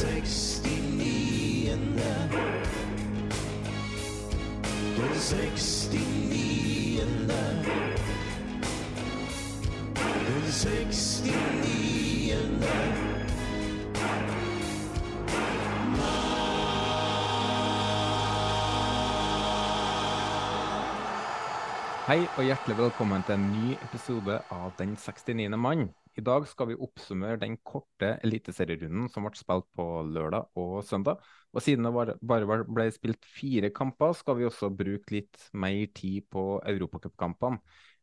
Hei og hjertelig velkommen til en ny episode av Den 69. mann. I dag skal vi oppsummere den korte eliteserierunden som ble spilt på lørdag og søndag. Og siden det bare- ble spilt fire kamper, skal vi også bruke litt mer tid på europacupkampene.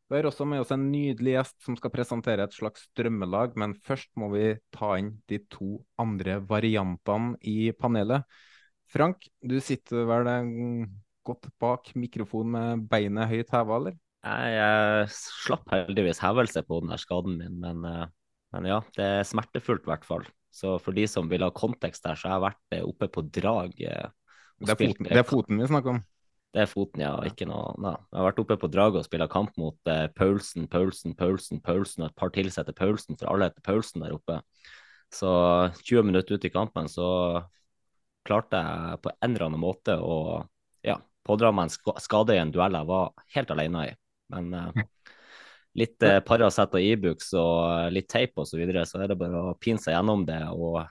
Vi har også med oss en nydelig gjest som skal presentere et slags drømmelag, men først må vi ta inn de to andre variantene i panelet. Frank, du sitter vel godt bak mikrofonen med beinet høyt heva, eller? Jeg slapp heldigvis hevelse på den der skaden min, men, eh, men ja, det er smertefullt i hvert fall. Så for de som vil ha kontekst der, så har jeg vært eh, oppe på drag. eh, Det er, foten, det er foten vi snakker om. Det er foten, ja. Ikke noe nei. Jeg har vært oppe på draget og spilt kamp mot eh, Paulsen, Paulsen, Paulsen, Paulsen og et par til som heter Paulsen, for alle heter Paulsen der oppe. Så 20 minutter ut i kampen så klarte jeg på en eller annen måte å ja, pådra meg en skade i en duell jeg var helt alene i. Men eh, litt eh, Paracet og Ibux og litt teip og så videre, så er det bare å pine seg gjennom det. Og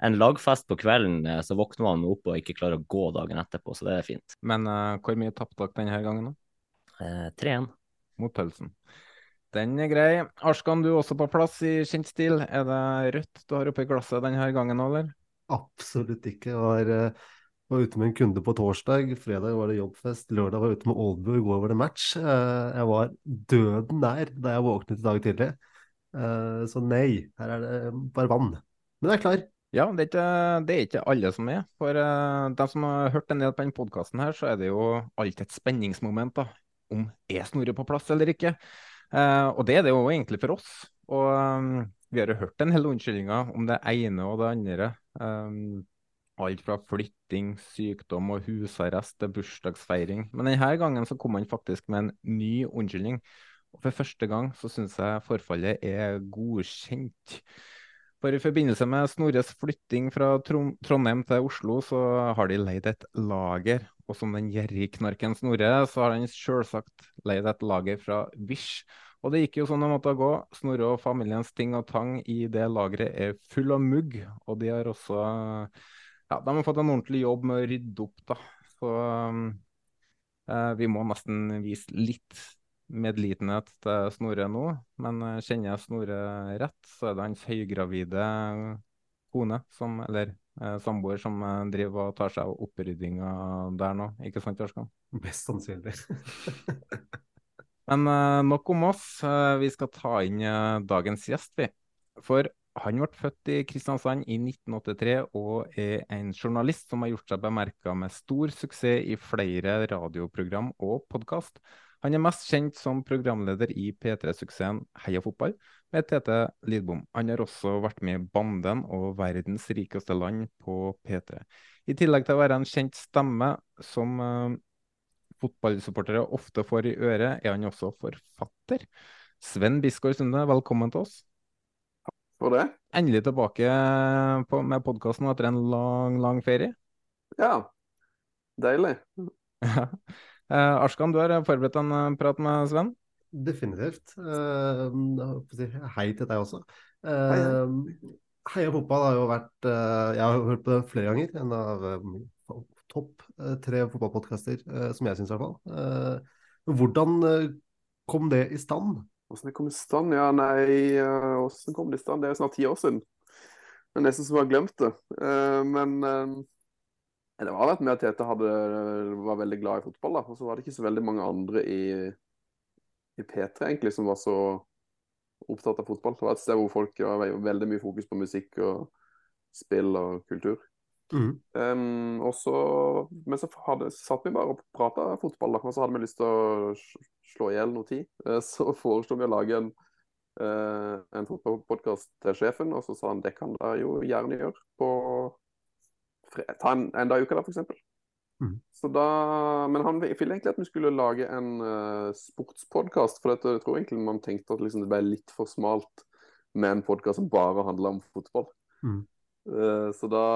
en lagfest på kvelden, eh, så våkner man opp og ikke klarer å gå dagen etterpå, så det er fint. Men uh, hvor mye tapte dere denne gangen, da? Uh, 3-1. Mot Pølsen. Den er grei. Arskan, du er også på plass i kjent stil. Er det rødt du har oppi glasset denne gangen, eller? Absolutt ikke. Jeg var, eh, var ute med en kunde på torsdag, fredag var det jobbfest, lørdag var jeg ute med Oldbu, i går var det match. Eh, Jeg var døden nær da jeg våknet i dag tidlig. Eh, Så nei, her er det bare vann. Men jeg er klar. Ja, det er ikke, det er ikke alle som er. For uh, de som har hørt en del på denne podkasten her, så er det jo alltid et spenningsmoment da, om er Snorre på plass eller ikke. Eh, og det er det jo egentlig for oss. Og vi har jo hørt en hel unnskyldninger om det ene og det andre. Alt fra flytting, sykdom og husarrest til bursdagsfeiring. Men denne gangen så kom han faktisk med en ny unnskyldning. Og for første gang så syns jeg forfallet er godkjent. For i forbindelse med Snorres flytting fra Trondheim til Oslo, så har de leid et lager. Og som den gjerrigknarken Snorre, så har han sjølsagt leid et lager fra Wish. Og det gikk jo sånn det måtte gå. Snorre og familiens ting og tang i det lageret er full av mugg. Og de har også ja, de har fått en ordentlig jobb med å rydde opp, da. Så um, eh, vi må nesten vise litt medlidenhet til Snorre nå. Men eh, kjenner jeg Snorre rett, så er det hans høygravide kone, som, eller eh, samboer, som eh, driver og tar seg av opprydninga der nå. Ikke sant, Arskan? Best sannsynlig. Men eh, nok om oss. Eh, vi skal ta inn eh, dagens gjest, vi. For han ble født i Kristiansand i 1983 og er en journalist som har gjort seg bemerka med stor suksess i flere radioprogram og podkast. Han er mest kjent som programleder i P3-suksessen Heia fotball med Tete Lidbom. Han har også vært med i Banden og Verdens rikeste land på P3. I tillegg til å være en kjent stemme som uh, fotballsupportere ofte får i øret, er han også forfatter. Sven Bisgaard Sunde, velkommen til oss. For det? Endelig tilbake på, med podkasten etter en lang, lang ferie. Ja. Deilig. Eh, Arskan, du har forberedt en eh, prat med Sven? definitivt. Eh, hei til deg også. Eh, Heia fotball har jo vært eh, Jeg har hørt på det flere ganger. En av eh, topp eh, tre fotballpodkaster, eh, som jeg syns i hvert fall. Eh, hvordan eh, kom det i stand? Hvordan det kom i stand? Ja, nei, åssen hvordan kom det i stand? Det er jo snart ti år siden. Det er nesten som jeg har glemt det. Eh, men eh, det var vel med at Tete hadde, var veldig glad i fotball, da. Og så var det ikke så veldig mange andre i, i P3 egentlig som var så opptatt av fotball. Det var et sted hvor folk var veldig mye fokus på musikk og spill og kultur. Mhm. Um, så, men så hadde, satt vi bare og prata fotball, da, og så hadde vi lyst til å slå i hjel noe tid. Eh, Så foreslo vi å lage en, uh, en fotballpodkast til sjefen, og så sa han det kan dere jo gjerne gjøre på ta en, en dag i uka, da, f.eks. Mhm. Så da, men han ville egentlig at vi skulle lage en uh, sportspodkast, for dette, jeg tror egentlig man tenkte at liksom, det ble litt for smalt med en podkast som bare handla om fotball. Mhm. Eh, Så da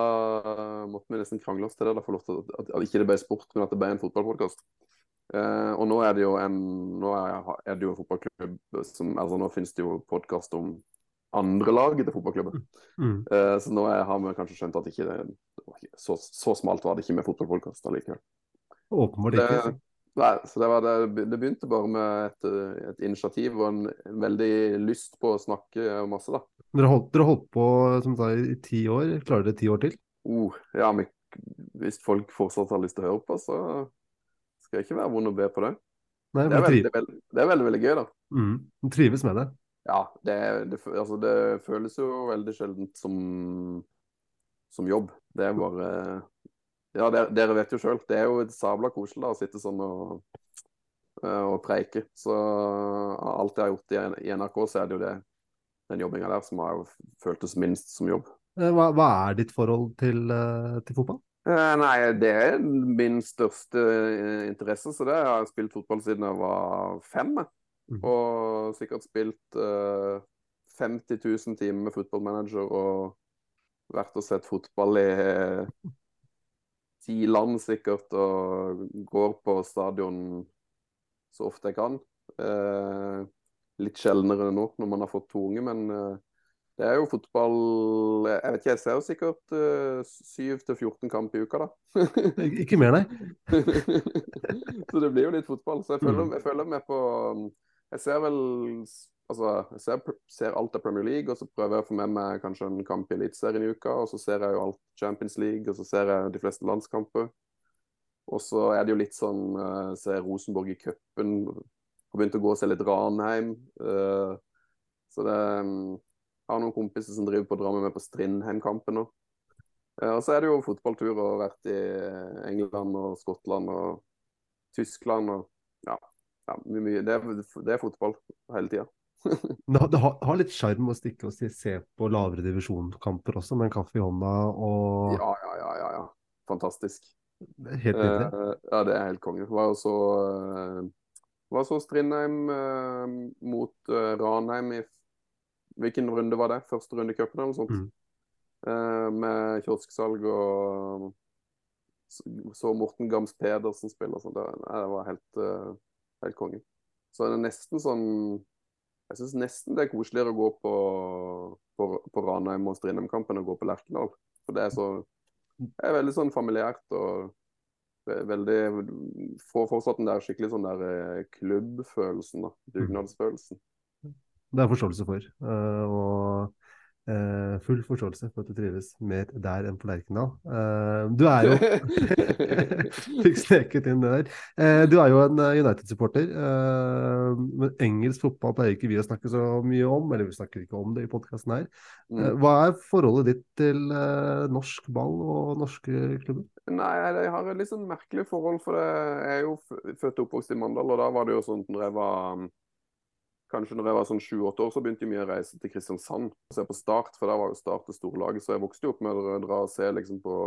eh, måtte vi nesten krangle oss til det, da, for lov til at, at ikke det ble sport, men at det ble en fotballpodkast. og nå er det jo en nå det jo en fotballklubb som altså Nå finnes det jo podkast om andre lag til fotballklubben. Mm. Eh, så nå har vi kanskje skjønt at ikke det, det var ikke, så, så smalt var det ikke med fotballpodkast allikevel. Åpenbart ikke. Nei, så det, var det, det begynte bare med et, et initiativ og en, veldig lyst på å snakke masse, da. Dere holdt, dere holdt på som du sa, i ti år. Klarer dere ti år til? Oh, ja, men hvis folk fortsatt har lyst til å høre på, så skal jeg ikke være vond å be på det. Nei, Det er veldig, veldig, det er veldig, veldig gøy, da. mm. Du trives med det? Ja, det, det, altså, det føles jo veldig sjeldent som, som jobb. Det er bare Ja, dere, dere vet jo sjøl. Det er jo sabla koselig da, å sitte sånn og, eh, og preike. Så av alt jeg har gjort i, i NRK, så er det jo det, den jobbinga der som har føltes minst som jobb. Eh, Hva, hva er ditt forhold til, eh, til fotball? Eh, nei, det er min største eh, interesse, så det har jeg spilt fotball siden jeg var fem. Mhm. Og sikkert spilt uh, 50 000 timer med fotballmanager og vært og sett fotball i eh, ti land sikkert, og går på stadion så ofte jeg kan. Eh, litt sjeldnere nå når man har fått to unge, men eh, det er jo fotball Jeg vet ikke, jeg ser jo sikkert syv 7-14 kamp i uka, da. Ikke mer, nei. så det blir jo litt fotball. Så jeg følger, Mm. jeg følger med på Jeg ser vel Altså, jeg ser, ser alt av Premier League, og så prøver jeg å få med meg kanskje en kamp i Eliteserien i uka. Og så ser jeg jo alt Champions League, og så ser jeg de fleste landskamper. Og så er det jo litt sånn uh, Ser Rosenborg i cupen. Har begynt å gå og se litt Ranheim. Uh, så det um, har noen kompiser som driver på å dra med meg på Strindheim-kampen nå. Uh, Og så er det jo fotballtur og vært i England og Skottland og Tyskland og ja, ja mye, mye. Det, er, det er fotball hele tida. Det, har- det har, litt sjarm å stikke og se, på lavere divisjonskamper også, med en kaffe i hånda og Ja, ja, ja, ja, ja. Fantastisk. Helt nydelig. Uh, ja, det er helt konge. Var også så eh, var så Strindheim uh, mot uh, Ranheim i Hvilken runde var det? Første runde i cupen eller noe sånt? Mm. Uh, med kiosksalg og så- Morten Gams Pedersen spille. og sånt. Det, var helt, helt konge. Så det er nesten sånn Jeg syns nesten det er koseligere å gå på, på, på Ranheim og Strindheim-kampen å gå på Lerkendal. For det er så Det er veldig sånn familiært og veldig Får fortsatt den der skikkelig sånn der eh, klubbfølelsen, da. Dugnadsfølelsen. Det er forståelse for. eh, og eh, full forståelse for at du trives mer der enn på Lerkendal. Uh, du er jo Fikk sneket inn det der. Uh, du er jo en United-supporter. men engelsk fotball pleier ikke vi å snakke så mye om, eller vi snakker ikke om det i podkasten her. Mm. hva er forholdet ditt til norsk ball og norske klubber? Nei, jeg har et litt sånn merkelig forhold, for det. jeg er jo født og oppvokst i Mandal, og da var det jo sånn når jeg var Kanskje når jeg var sånn sju-åtte år, så begynte jeg mye å reise til Kristiansand og se på Start, for der var jo Start det store laget. Så jeg vokste jo opp med å dra og se liksom på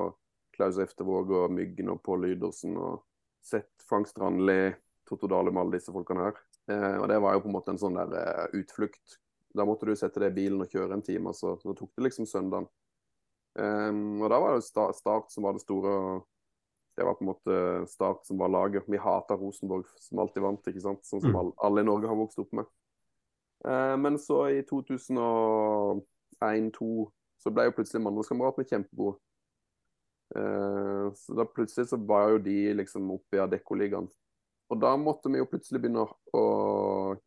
Klaus Eftevåg og Myggen og Pål Lydersen og sett Frank Strandli, Totto Dalum, alle disse folkene her. Eh, og det var jo på en måte en sånn der eh, utflukt. Da måtte du sette deg i bilen og kjøre en time, så, så tok det liksom søndagen. Um, og da var det sta- Start som var det store. Det var på en måte Start som var laget. Vi hata Rosenborg, som alltid vant, ikke sant? sånn som Mm. alle, alle i Norge har vokst opp med. Eh, men så i 2001-2002 så ble jo plutselig Mandalskameratene kjempegode. Eh, så da plutselig så var jo de liksom oppe i Adeccoligaen. Og da måtte vi jo plutselig begynne å,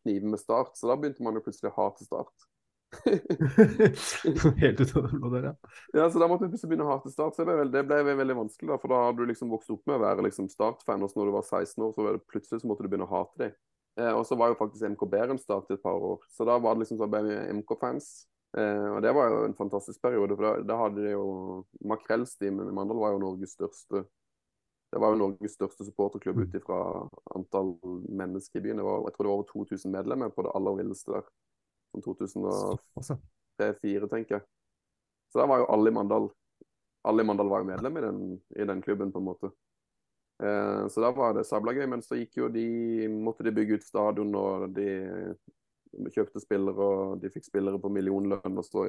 knive med Start, så da begynte man jo plutselig å hate Start. Helt ut av det blå der, ja. Ja, så da måtte vi plutselig begynne å hate Start. Så det, ble, det ble veldig vanskelig, da, for da hadde du liksom vokst opp med å være liksom Start-fan, og når du var 16 år, så var det plutselig så måtte du begynne å hate dem. Eh, og så var jo faktisk MK bedre til et par år, så da var det liksom så ble vi MK-fans. Eh, og det var jo en fantastisk periode, for da, da hadde de jo Makrellstimen i Mandal var jo Norges største det var jo Norges største supporterklubb ut ifra antall mennesker i byen. Det var, jeg tror det var over 2000 medlemmer på det aller villeste der. Som 2003-2004, tenker jeg. Så da var jo alle i Mandal alle i Mandal var jo medlem i den, i den klubben, på en måte. Eh, så da var det sabla gøy. Men så gikk jo de måtte de bygge ut stadion, og de kjøpte spillere, og de fikk spillere på millionlønn, og så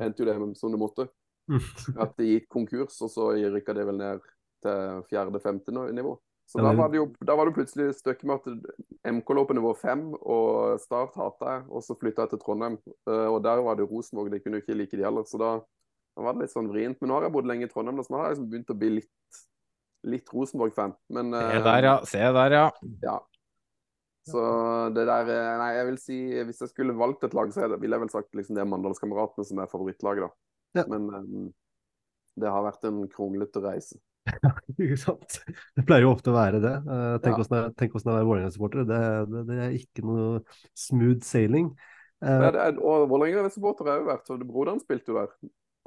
endte jo det som det måtte. At de gikk konkurs, og så rykka det vel ned til fjerde-femte nivå. Så da var det jo da var det plutselig stykket med at MK lå på nivå fem, og Start hata jeg, og så flytta jeg til Trondheim. Eh, Og der var det Rosenvåg, de kunne jo ikke like de heller, så da, da var det litt sånn vrient. Men nå har jeg bodd lenge i Trondheim, så nå har jeg liksom begynt å bli litt, litt Rosenborg-fan. Men Se eh, der, ja. Se der, ja. ja. Så det der eh, Nei, jeg vil si hvis jeg skulle valgt et lag, så det, ville jeg vel sagt liksom det er Mandalskameratene som er favorittlaget, da. Ja. Men um, det har vært en kronglete reise. Ja, Ikke sant? Det pleier jo ofte å være det. Tenk Ja. hvordan det er- å være Vålerenga-supporter. Det, det, det er ikke noe smooth sailing. Uh, Det er, det er, og Vålerenga-supporter har jeg jo vært, så broderen spilte jo der.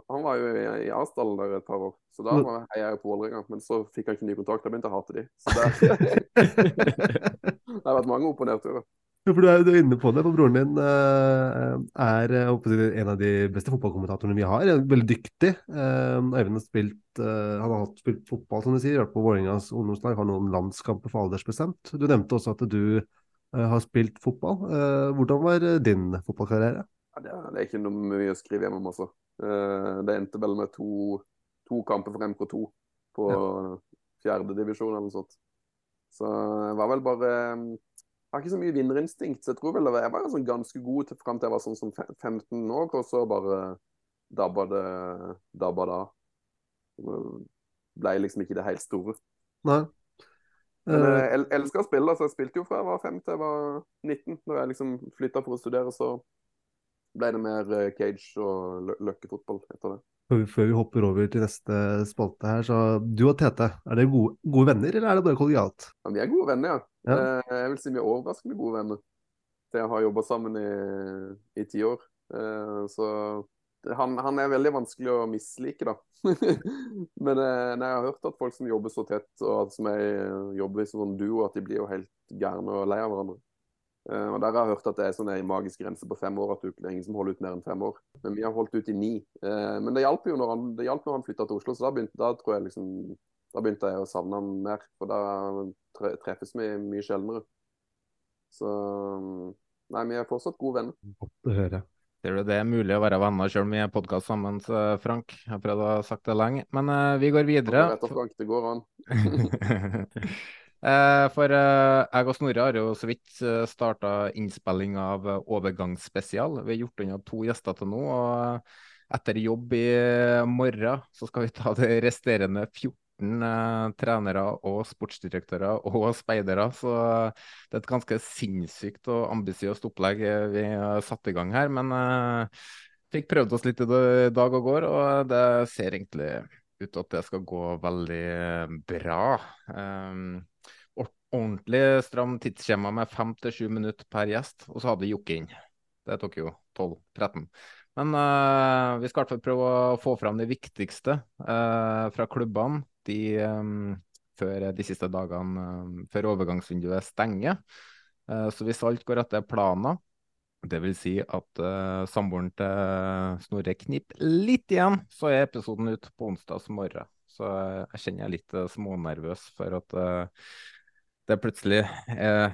Han var jo i, Asdalen der et par år, så da heia var- jeg på Vålerenga. Men så fikk han ikke ny kontakt, da begynte jeg å hate de. Så det, det har vært mange opp- og nedturer. Ja, for du er, er inne på det, for broren din eh, er si, en av de beste fotballkommentatorene vi har. Veldig dyktig. Eh, Øyvind har spilt, eh, han har hatt spilt fotball, som du sier, vært på Vålerengas ungdomslag, har noen landskamper for aldersbestemt. Du nevnte også at du eh, har spilt fotball. Eh, hvordan var eh, din fotballkarriere? Ja, det, er, ikke noe mye å skrive hjem om, altså. Eh, det endte vel med to, to kamper for MK2 på fjerdedivisjon eller noe sånt. Så jeg var vel bare Jeg har ikke så mye vinnerinstinkt, så jeg tror vel jeg var sånn ganske god til, fram til jeg var sånn som 15 år, og så bare dabba det dabba det av. Ble liksom ikke det helt store. Nei. Men Eh, jeg el elsker å spille, så jeg spilte jo fra jeg var 5 til jeg var 19. Når jeg liksom flytta for å studere, så ble det mer eh, cage og lø løkkefotball etter det. før, vi, hopper over til neste spalte her, så du og Tete, er dere gode, gode venner, eller er det bare kollegialt? Ja, vi er gode venner, ja. Ja. Eh, jeg vil si vi er overraskende gode venner. Det jeg har jobba sammen i, i ti år. Eh, så han, han er veldig vanskelig å mislike, da. Men nei, jeg har hørt at folk som jobber så tett, og som jeg jobber i sånn duo, at de blir jo helt gærne og lei av hverandre. Eh, og Der har jeg hørt at det er sånn en magisk grense på fem år, at det er ingen som holder ut mer enn fem år. Men vi har holdt ut i ni. Eh, men det hjalp jo når han, det hjalp når han flytta til Oslo, så da begynte, da tror jeg liksom da begynte jeg å savne han mer, for da tre- treffes vi mye sjeldnere. Så Nei, vi er fortsatt gode venner. Godt å høre. Ser du, det er mulig å være venner selv om vi er podkast sammen, Frank. Jeg har prøvd å ha sagt det lenge. Men uh, vi går videre. Det går an. Eh, For eh, jeg og Snorre har jo så vidt uh, starta innspilling av eh, overgangsspesial. Vi har gjort unna to gjester til nå. og eh, etter jobb i morgen så skal vi ta de resterende 14 eh, trenere og sportsdirektører og speidere. Så eh, det er et ganske sinnssykt og ambisiøst opplegg eh, vi har satt i gang her. Men eh, fikk prøvd oss litt i dag og går, og det ser egentlig ut til at det skal gå veldig eh, bra. Um, ordentlig stram tidsskjema med fem til sju minutter per gjest, og så hadde Jokke inn. Det tok jo 12-13. Men uh, vi skal i hvert fall prøve å få fram det viktigste uh, fra klubbene de, um, før de siste dagene eh, før overgangsvinduet stenger. Uh, så hvis alt går etter planen, vil si at samboeren til Snorre kniper litt igjen, så er episoden ut på onsdags morgen. Så jeg kjenner jeg litt smånervøs for at det plutselig er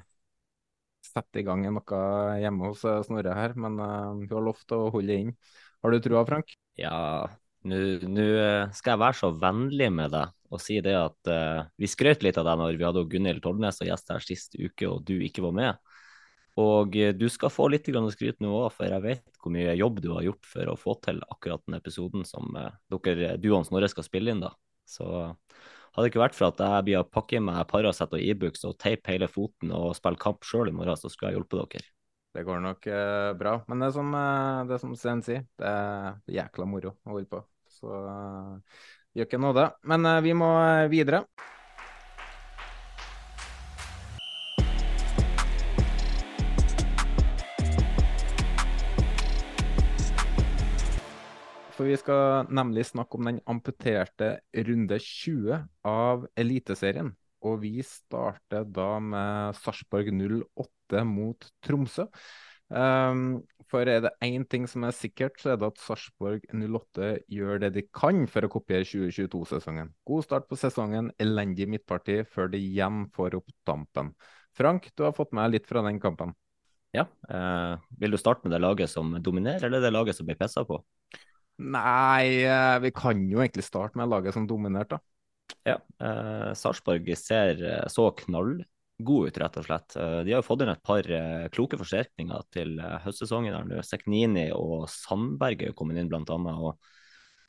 satt i gang noe hjemme hos eh, Snorre her. Men uh, hun har lovt å holde inn. Har du trua, Frank? Ja, Nå eh, skal jeg være så vennlig med deg og si det at uh, vi skrøt litt av deg når vi hadde Gunhild Tollnes og gjest her sist uke, og du ikke var med. Og du skal få litt skryt nå òg, for jeg vet hvor mye jobb du har gjort for å få til akkurat den episoden som dere, du og Snorre skal spille inn. da. Så hadde det ikke vært for at jeg blir å pakke i meg Paracet og Ibux e og teipe hele foten og spille kamp sjøl i morgen, så skulle jeg hjulpet dere. Det går nok eh, bra. Men det er som, det er som Sten sier, det er jækla moro å holde på. Så eh, gjør ikke nåde. Men eh, vi må videre. For vi skal nemlig snakke om den amputerte runde 20 av Eliteserien. Og vi starter da med Sarpsborg 08 mot Tromsø. Um, for er det én ting som er sikkert, så er det at Sarpsborg 08 gjør det de kan for å kopiere 2022-sesongen. God start på sesongen, elendig midtparti før de igjen får opp dampen. Frank, du har fått med litt fra den kampen. Ja. Eh, vil du starte med det laget som dominerer, eller det laget som blir pissa på? Nei, eh, vi kan jo egentlig starte med laget som dominerte, da. Ja, eh, Sarpsborg ser eh, så knallgod ut, rett og slett. Eh, de har jo fått inn et par kloke forsterkninger til høstsesongen. her nå. Seknini og Sandberg er jo kommet inn, blant annet. Og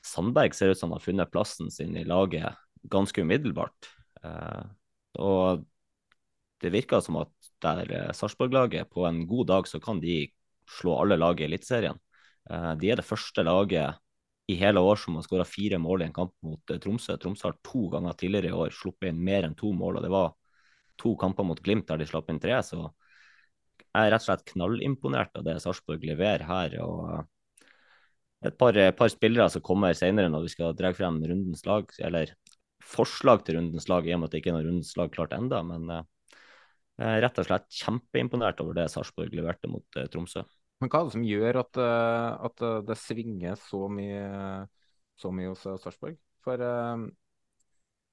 Sandberg ser ut som han har funnet plassen sin i laget ganske umiddelbart. Eh, og det virker som at der Sarpsborg-laget på en god dag så kan de slå alle lag i Eliteserien. Eh, de er det første laget i hele år som har skåra fire mål i en kamp mot eh, Tromsø. Tromsø har to ganger tidligere i år sluppet inn mer enn to mål, og det var to kamper mot Glimt der de slapp inn tre. Så jeg er rett og slett knallimponert av det Sarpsborg leverer her. og et par, par spillere som kommer senere når vi skal dra frem rundens lag, eller forslag til rundens lag, i og med at det ikke er noe rundens lag klart enda, men uh, rett og slett kjempeimponert over det Sarpsborg leverte mot Tromsø. Men hva er det som gjør at, uh, at det svinger så mye, så mye hos Sarpsborg? For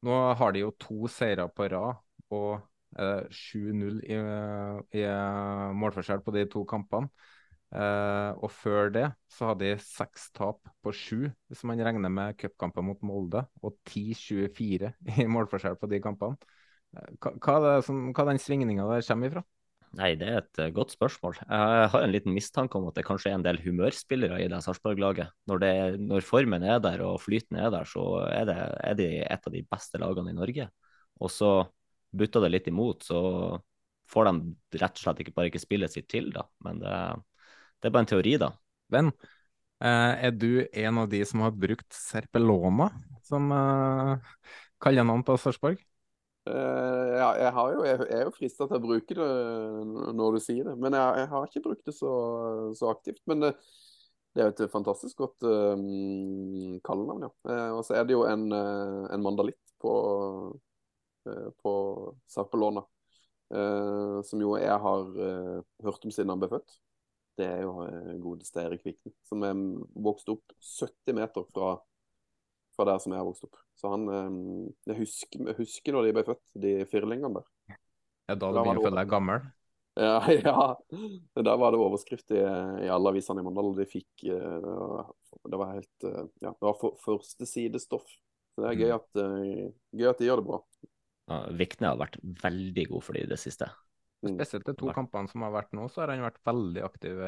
nå har de jo to seire på rad og 7-0 i, i målforskjell på de to kampene. Eh, og før det så hadde de seks tap på sju, hvis man regner med cupkampen mot Molde, og 10-24 i målforskjell på de kampene. Hva, hva, er som, hva den svingninga der kommer ifra? Nei, Det er et uh, godt spørsmål. Jeg har en liten mistanke om at det kanskje er en del humørspillere i det Sarpsborg-laget. Når, når, formen er der og flyten er der, så er, det, er de et av de beste lagene i Norge. Og så butter det litt imot, så får de rett og slett ikke bare ikke spillet sitt til, da. Men det, det er bare en teori, da. Venn, er du en av de som har brukt Serpelona som kallenavn på Sarpsborg? Uh, ja, jeg, jo, jeg, er jo frista til å bruke det når du sier det. Men jeg, jeg har ikke brukt det så, så aktivt. Men det, det, er jo et fantastisk godt um, kallenavn, ja. Uh, og så er det jo en, uh, en mandalitt på, på Sarpelona. som jo jeg har hørt om siden han ble født. Det er jo godeste Erik Vikten, som er vokst opp 70 meter fra, fra der som jeg har vokst opp. Så han Jeg husker, jeg husker når de ble født, de firlingene der. Ja, da du begynner å føle deg gammel? Ja, ja. Da var det overskrift i, i alle avisene i Mandal. De fikk Det var helt Ja, det var for, første sidestoff. Så det er gøy at, gøy at de gjør det bra. Ja, Vikne har vært veldig god for de i det siste. Spesielt de to kampene som har vært nå, så har han vært veldig aktiv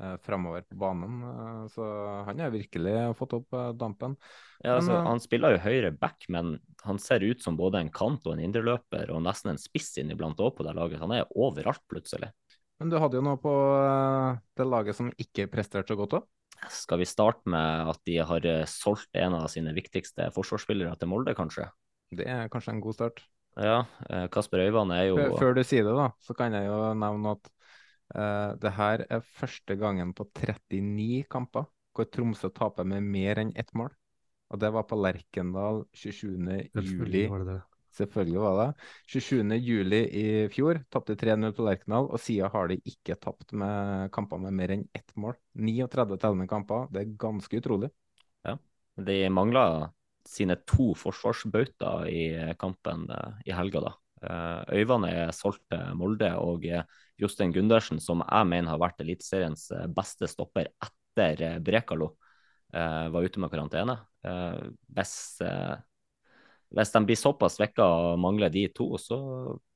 eh, framover på banen. Eh, så han har virkelig fått opp eh, dampen. Ja, altså, men, han spiller jo høyre back, men han ser ut som både en kant og en indreløper, og nesten en spiss inniblant òg på det laget. Han er overalt plutselig. Men du hadde jo noe på det laget som ikke presterte så godt òg? Skal vi starte med at de har solgt en av sine viktigste forsvarsspillere til Molde, kanskje? Det er kanskje en god start. Ja, Kasper Øyvand er jo før, du sier det, da, så kan jeg jo nevne at uh, det her er første gangen på 39 kamper hvor Tromsø taper med mer enn ett mål. Og det var på Lerkendal 27. juli. Var det det. Selvfølgelig var det. 27. juli i fjor tapte 3-0 på Lerkendal, og siden har de ikke tapt med kamper med mer enn ett mål. 39 tellende kamper, det er ganske utrolig. Ja, de mangler sine to forsvarsbauter i kampen eh, i helga. da. Eh, Øyvand er solgt til Molde, og Jostein Gundersen, som jeg mener har vært Eliteseriens beste stopper etter Brekalo, eh, var ute med karantene. Eh, hvis, eh, hvis de blir såpass svekka og mangler de to, så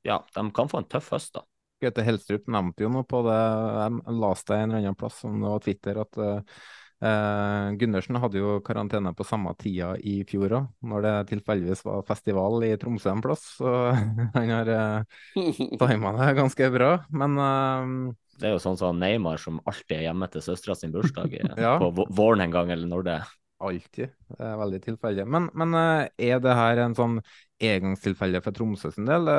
ja, de kan få en tøff høst, da. Gaute Helstrup nevnte jo noe på det, jeg leste en eller annen plass, om det var Twitter, at uh, Gundersen hadde jo karantene på samme tida i fjor òg, når det tilfeldigvis var festival i Tromsø en plass. Så han har eh, tima det ganske bra. Men eh, Det er jo sånn som Neymar som alltid er hjemme til søstera sin bursdag ja. på våren en gang, eller når det er. Alltid. Det er veldig tilfeldig. Men, men, er det her en sånn engangstilfelle for Tromsø sin del?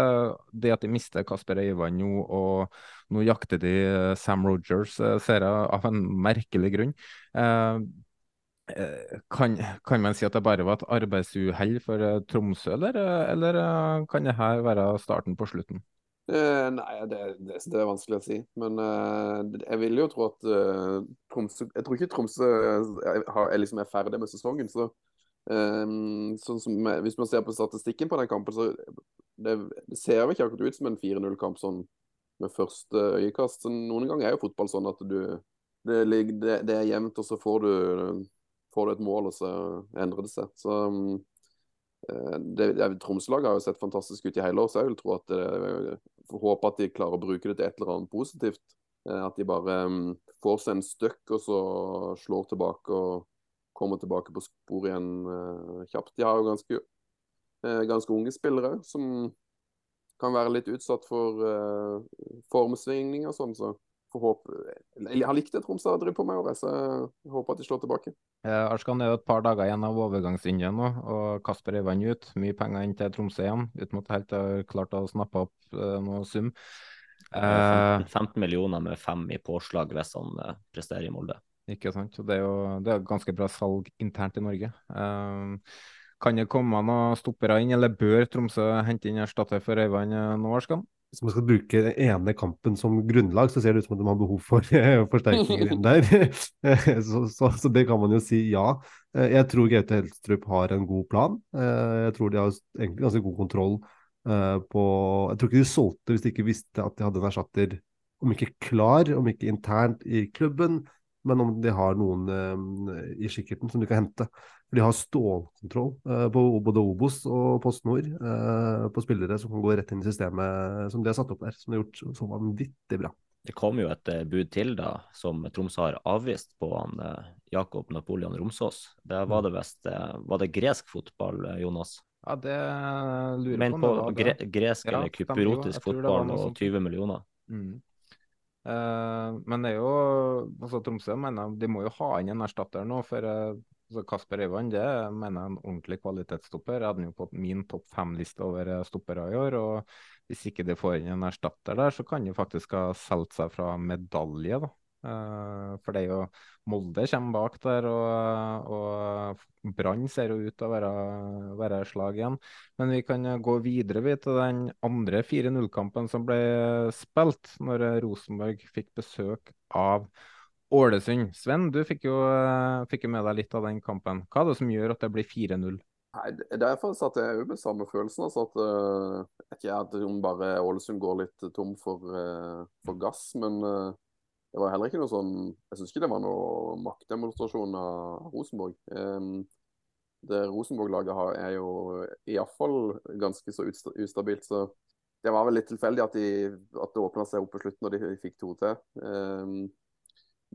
Det at de mister Kasper Øyvand nå, og nå jakter de Sam Rogers, ser jeg, av en merkelig grunn. Kan, kan, man si at det bare var et arbeidsuhell for Tromsø, eller, eller kan her være starten på slutten? Uh, nei, det, det, det, er vanskelig å si. Men uh, jeg vil jo tro at uh, Tromsø Jeg tror ikke Tromsø er, er, liksom er ferdig med sesongen. Så, sånn som, hvis man ser på statistikken på den kampen, så det, det ser jo ikke akkurat ut som en 4-0-kamp sånn med første øyekast. Noen ganger er jo fotball sånn at du det, det er jevnt, og så får du, får du, et mål, og så endrer det seg. Så um, Tromsø-laget har jo sett fantastisk ut i hele år, så jeg vil tro at det, får håpe at de klarer å bruke det til et eller annet positivt. Eh, at de bare um, får seg en støkk og så slår tilbake og kommer tilbake på sporet igjen kjapt. De har jo ganske, ganske unge spillere som kan være litt utsatt for uh, formsvingninger og sånn. så Jeg har likt det Tromsø har drevet på med i år, så jeg håper at de slår tilbake. Eh, Arskan er jo et par dager igjen av overgangsvinduet nå, og Kasper Øyvand ut. Mye penger inn til Tromsø igjen, uten at helt har klart å snappe opp eh, noe sum. Eh, 15 millioner med fem i påslag hvis han eh, presterer i Molde. Ikke sant. Det er jo det er ganske bra salg internt i Norge. Eh, kan det komme noen stoppere inn, eller bør Tromsø hente inn erstatter for Øyvand Norskan? hvis man skal bruke den ene kampen som grunnlag, så ser det ut som at de har behov for forsterkninger inn der. så, så, så, det kan man jo si ja. Eh, jeg tror Gaute Helstrup har en god plan. Eh, jeg tror de har egentlig ganske god kontroll eh, på Jeg tror ikke de solgte hvis de ikke visste at de hadde en erstatter, om ikke klar, om ikke internt i klubben, men om de har noen i kikkerten som de kan hente. For de har stålkontroll eh, på både Obos og Post Nord eh, på spillere som kan gå rett inn i systemet som de har satt opp der. Som de har gjort så vanvittig bra. Det kom jo et eh, bud til da, som Tromsø har avvist på han Jakob Napoleon Romsås. Det var det visst Var det gresk fotball, Jonas? Ja, det lurer Men på. på gre gresk ja, eller kypriotisk fotball og 20 millioner. Mm. Uh, men det er jo altså Tromsø mener de må jo ha inn en erstatter nå. For uh, så Kasper Øyvand det mener jeg er en ordentlig kvalitetsstopper. Jeg hadde den jo på min topp fem-liste over eh, stoppere i år. og Hvis ikke de får inn en erstatter der, så kan de faktisk ha solgt seg fra medalje. da. Uh, for det er jo Molde kommer bak der, og, og Brann ser jo ut til å være, være slag igjen. Men vi kan gå videre vi, til den andre 4-0-kampen som ble spilt, når Rosenborg fikk besøk av Ålesund. Sven, du fikk jo, eh, fikk jo, med deg litt av den kampen. Hva er det som gjør at det blir 4-0? Nei, det er Derfor at jeg jo med samme følelsen. Altså at, uh, ikke at om bare Ålesund går litt tom for, uh, for gass, men uh, det var heller ikke noe sånn Jeg syns ikke det var noe maktdemonstrasjon av Rosenborg. Um, det Rosenborg-laget har, er jo iallfall ganske så ustabilt. så det var vel litt tilfeldig at, de, at det åpna seg opp på slutten når de fikk to til. Um,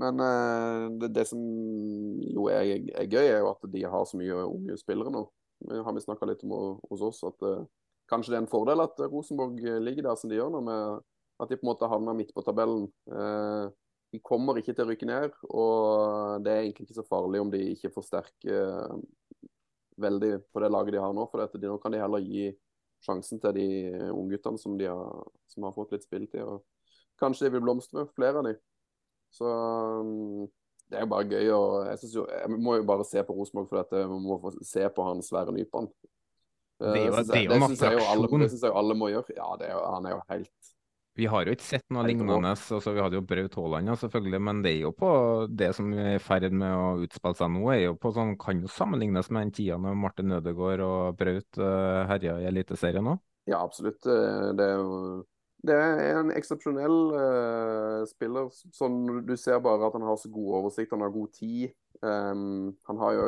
men uh, det, det, som jo er, er, gøy, er jo at de har så mye unge spillere nå. Det har vi snakka litt om hos oss. at uh, Kanskje det er en fordel at Rosenborg ligger der som de gjør nå, med at de på en måte havner midt på tabellen. De kommer ikke til å rykke ned, og det er egentlig ikke så farlig om de ikke forsterker veldig på det laget de har nå. For de, nå kan de heller gi sjansen til de ungguttene som, de har, som har fått litt spilletid. Kanskje de vil blomstre, flere av de. Så um, det er bare gøy. og Jeg, jo, jeg må jo bare se på Rosenborg for dette. Jeg må få se på han Sverre Nypan. Det jo, det jo. Det syns jeg jo alle må gjøre. Ja, er jo, han er jo helt vi har jo ikke sett noe lignende. Altså, vi hadde jo Braut Haaland, selvfølgelig, men det er jo på det som er i ferd med å utspille seg nå, er jo på sånn, kan jo sammenlignes med den tida når Martin Ødegaard og Braut uh, herja i Eliteserien òg? Ja, absolutt. Det er jo det er en eksepsjonell uh, spiller. Sånn, du ser bare at han har så god oversikt, han har god tid. Um, han har jo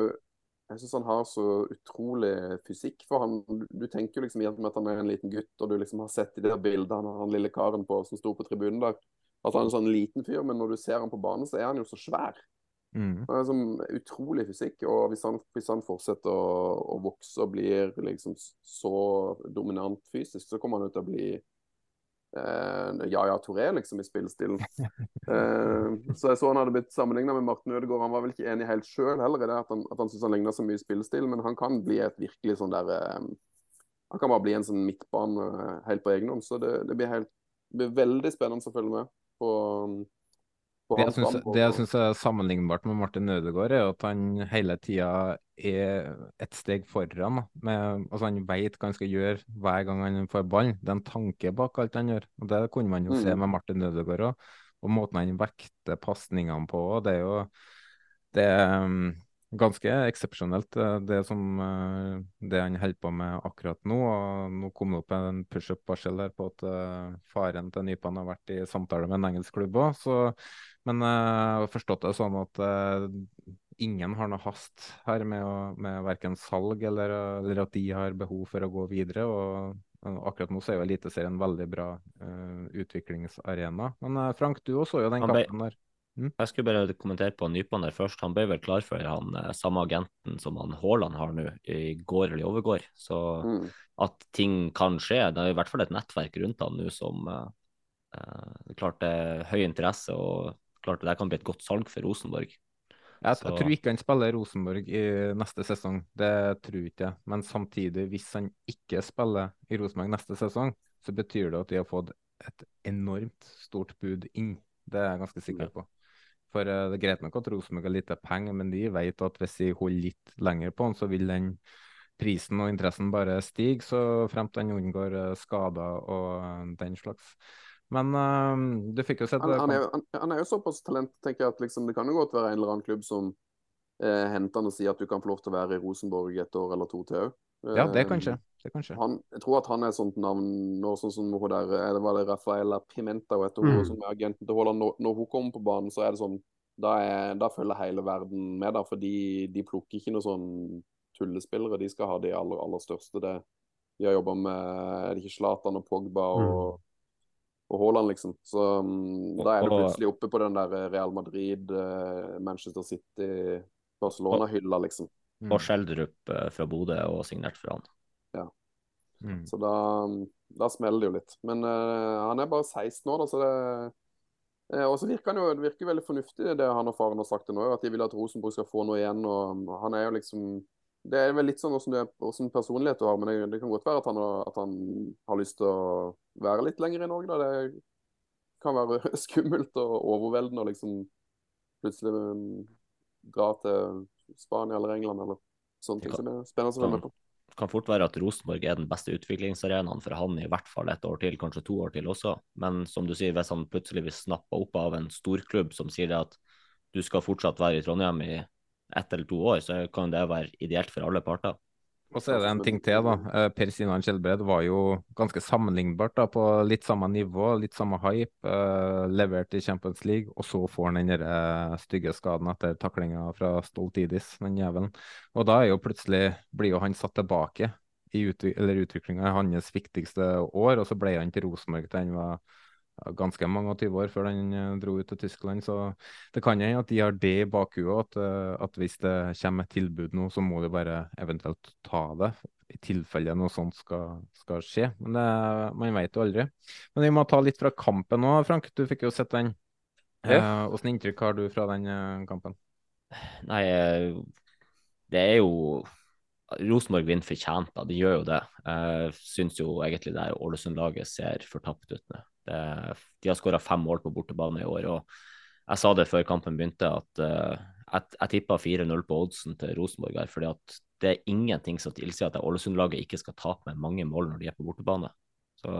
Jeg syns han har så utrolig fysikk for han. Du, tenker jo liksom gjennom at han er en liten gutt, og du liksom har sett i de der har han lille karen på, som sto på tribunen der, at han er en sånn liten fyr, men når du ser han på banen, så er han jo så svær. Mm. Han er sånn utrolig fysikk, og hvis han, hvis han fortsetter å, å, vokse og blir liksom så dominant fysisk, så kommer han jo til å bli eh, Yaya Touré liksom i spillestilen. Uh, så jeg så han hadde blitt sammenligna med Martin Ødegaard. Han var vel ikke enig helt sjøl heller i det, at han, at han syntes han ligna så mye i spillestil, men han kan bli et virkelig sånn der eh, Han kan bare bli en sånn midtbane eh, helt på egen hånd. Så det, det, blir helt, blir veldig spennende å følge med på. på Det jeg syns- det jeg syns er sammenlignbart med Martin Ødegaard, er at han hele tida er et steg foran. Med, altså Han veit hva han skal gjøre hver gang han får ballen. Det er en tanke bak alt han gjør. og Det kunne man jo se Mm. med Martin Ødegaard òg. Og måten han vekter pasningene på, òg. det er jo det er um, ganske eksepsjonelt, eh, det som eh, det han holder på med akkurat nå. og Nå kom det opp en pushup-varsel på at eh, faren til Nypan har vært i samtale med en engelsk klubb òg. Men eh, jeg har forstått det sånn at eh, ingen har noe hast her med, å, med verken salg eller, eller at de har behov for å gå videre. og eh, Akkurat nå så er jo Eliteserien en veldig bra uh, utviklingsarena. Men uh, Frank, du også så jo den ble- kampen der. Jeg skulle bare kommentere på Nypan der først. Han ble vel klar for han eh, samme agenten som han Haaland har nå, i går eller i overgår. Så Mm. at ting kan skje. Det er i hvert fall et nettverk rundt han nå som uh, eh, det er klart det er høy interesse, og klart det der kan bli et godt salg for Rosenborg. Jeg, jeg tror ikke han spiller Rosenborg i neste sesong, det tror ikke jeg. Men samtidig, hvis han ikke spiller i Rosenborg neste sesong, så betyr det at de har fått et enormt stort bud inn. Det er jeg ganske sikker på. For uh, det er greit nok at Rosenborg har lite penger, men de vet at hvis de holder litt lenger på han, så vil den prisen og interessen bare stige, så fremt han unngår eh, skader og eh, den slags. Men uh, du fikk jo sett Han, han, er, han, han er jo såpass talent, tenker jeg, at liksom, det kan jo godt være en eller annen klubb som eh, henter han og sier at du kan få lov til å være i Rosenborg et år eller to til òg. Ja, det kan skje. Kan skje. Han, jeg tror at han er et sånt navn nå, sånn som hun der eh, det var det Rafaela Pimenta og etter Mm. hun som er agenten til Haaland. Når, når hun kommer på banen, så er det sånn Da, er, da følger hele verden med, da, for de, de plukker ikke noen sånn tullespillere. De skal ha de aller, aller største. Det, de har jobba med Er det ikke Zlatan og Pogba og, og Haaland, liksom? Så um, da er du plutselig oppe på den der Real Madrid, uh, Manchester City, Barcelona-hylla, liksom. Mm. Og Schjelderup eh, fra Bodø og signert for han. Mm. Så da, da smeller det jo litt. Men uh, han er bare 16 år, da, så det eh, Og så virker han jo det virker veldig fornuftig, det han og faren har sagt til nå, at de vil at Rosenborg skal få noe igjen. og Han er jo liksom Det er vel litt sånn det, hvordan personlighet du har, men det, det kan godt være at han, at han har lyst til å være litt lenger i Norge. da, Det kan være skummelt og overveldende å liksom plutselig mm, dra til Spania eller England eller sånne ting. som er spennende å være med på. Det kan fort være at Rosenborg er den beste utviklingsarenaen for han i hvert fall et år til, kanskje to år til også. Men som du sier, hvis han plutselig blir snappa opp av en storklubb som sier at du skal fortsatt være i Trondheim i ett eller to år, så kan det være ideelt for alle parter. Og så er det en ting til, da. Eh, Per Sinan Skjelbred var jo ganske sammenlignbart da, på litt samme nivå, litt samme hype. eh, levert i Champions League, og så får han den eh, stygge skaden etter taklinga fra Stoltidis, den jævelen. Og da er jo plutselig blir jo han satt tilbake i utviklinga i hans viktigste år, og så ble han til Rosenborg til han var ganske mange og 20 år før han eh, dro ut til Tyskland. Så det kan hende at de har det i bakhuet, at, eh, at hvis det kommer et tilbud nå, så må de bare eventuelt ta det. I tilfelle noe sånt skal, skal skje. Men det, man vet jo aldri. Men vi må ta litt fra kampen nå, Frank. Du fikk jo sett den. Ja. Eh, inntrykk har du fra den eh, kampen? Nei, det er jo Rosenborg vinner fortjent, da. De gjør jo det. Jeg syns jo egentlig det Ålesund-laget ser fortapt ut nå. Det, de har skåra fem mål på bortebane i år. og Jeg sa det før kampen begynte, at eh, jeg, jeg tippa 4-0 på oddsen til Rosenborg her. fordi at det er ingenting som tilsier at Ålesund-laget ikke skal tape med mange mål når de er på bortebane. Så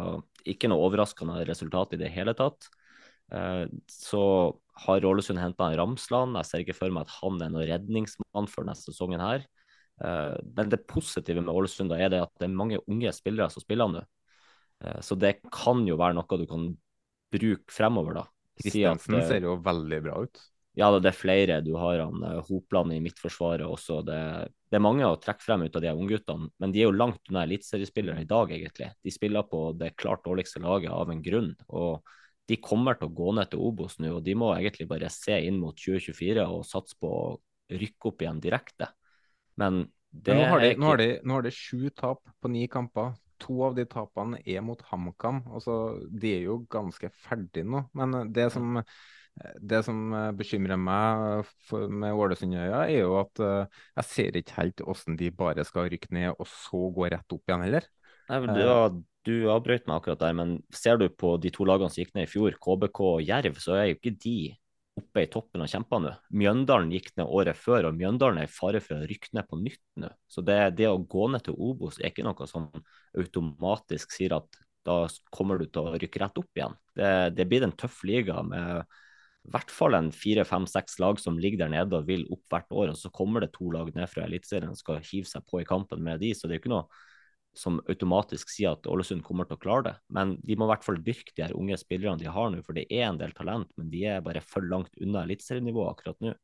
ikke noe overraskende resultat i det hele tatt. Eh, Så har Ålesund henta Ramsland. Jeg ser ikke for meg at han er noen redningsmann for denne sesongen her. Eh, Men det positive med Ålesund da er det at det er mange unge spillere som spiller nå. Eh, Så det kan jo være noe du kan bruke fremover, da. Si Christensen eh, ser jo veldig bra ut. ja, det er flere. Du har han uh, Hopland i midtforsvaret også. Det, det, er mange å trekke frem ut av de ungguttene, men de er jo langt unna eliteseriespillere i dag, egentlig. De spiller på det klart dårligste laget av en grunn. og de kommer til å gå ned til Obos nå, og de må egentlig bare se inn mot 2024 og satse på å rykke opp igjen direkte. Men det Men nå, har de, er ikke nå, har de, nå har de sju tap på ni kamper. To av de tapene er mot HamKam. Altså, de er jo ganske ferdige nå. Men det som, det som bekymrer meg for, med Ålesundøya, er jo at jeg ser ikke helt hvordan de bare skal rykke ned og så gå rett opp igjen heller. Nei, men du, har- du avbrøt meg akkurat der, men ser du på de to lagene som gikk ned i fjor, KBK og Jerv, så er jo ikke de oppe i toppen og kjemper nå. Mjøndalen gikk ned året før, og Mjøndalen er i fare for å rykke ned på nytt nå. Så det, det å gå ned til Obos er ikke noe som automatisk sier at da kommer du til å rykke rett opp igjen. Det, det blir en tøff liga med i hvert fall en fire, fem, seks lag som ligger der nede og vil opp hvert år, og så kommer det to lag ned fra Eliteserien og skal hive seg på i kampen med de, så det er ikke noe som automatisk sier at Ålesund kommer til å klare det. Men de må i hvert fall dyrke de her unge spillerne de har nå, for det er en del talent, men de er bare for langt unna eliteserienivået akkurat nå.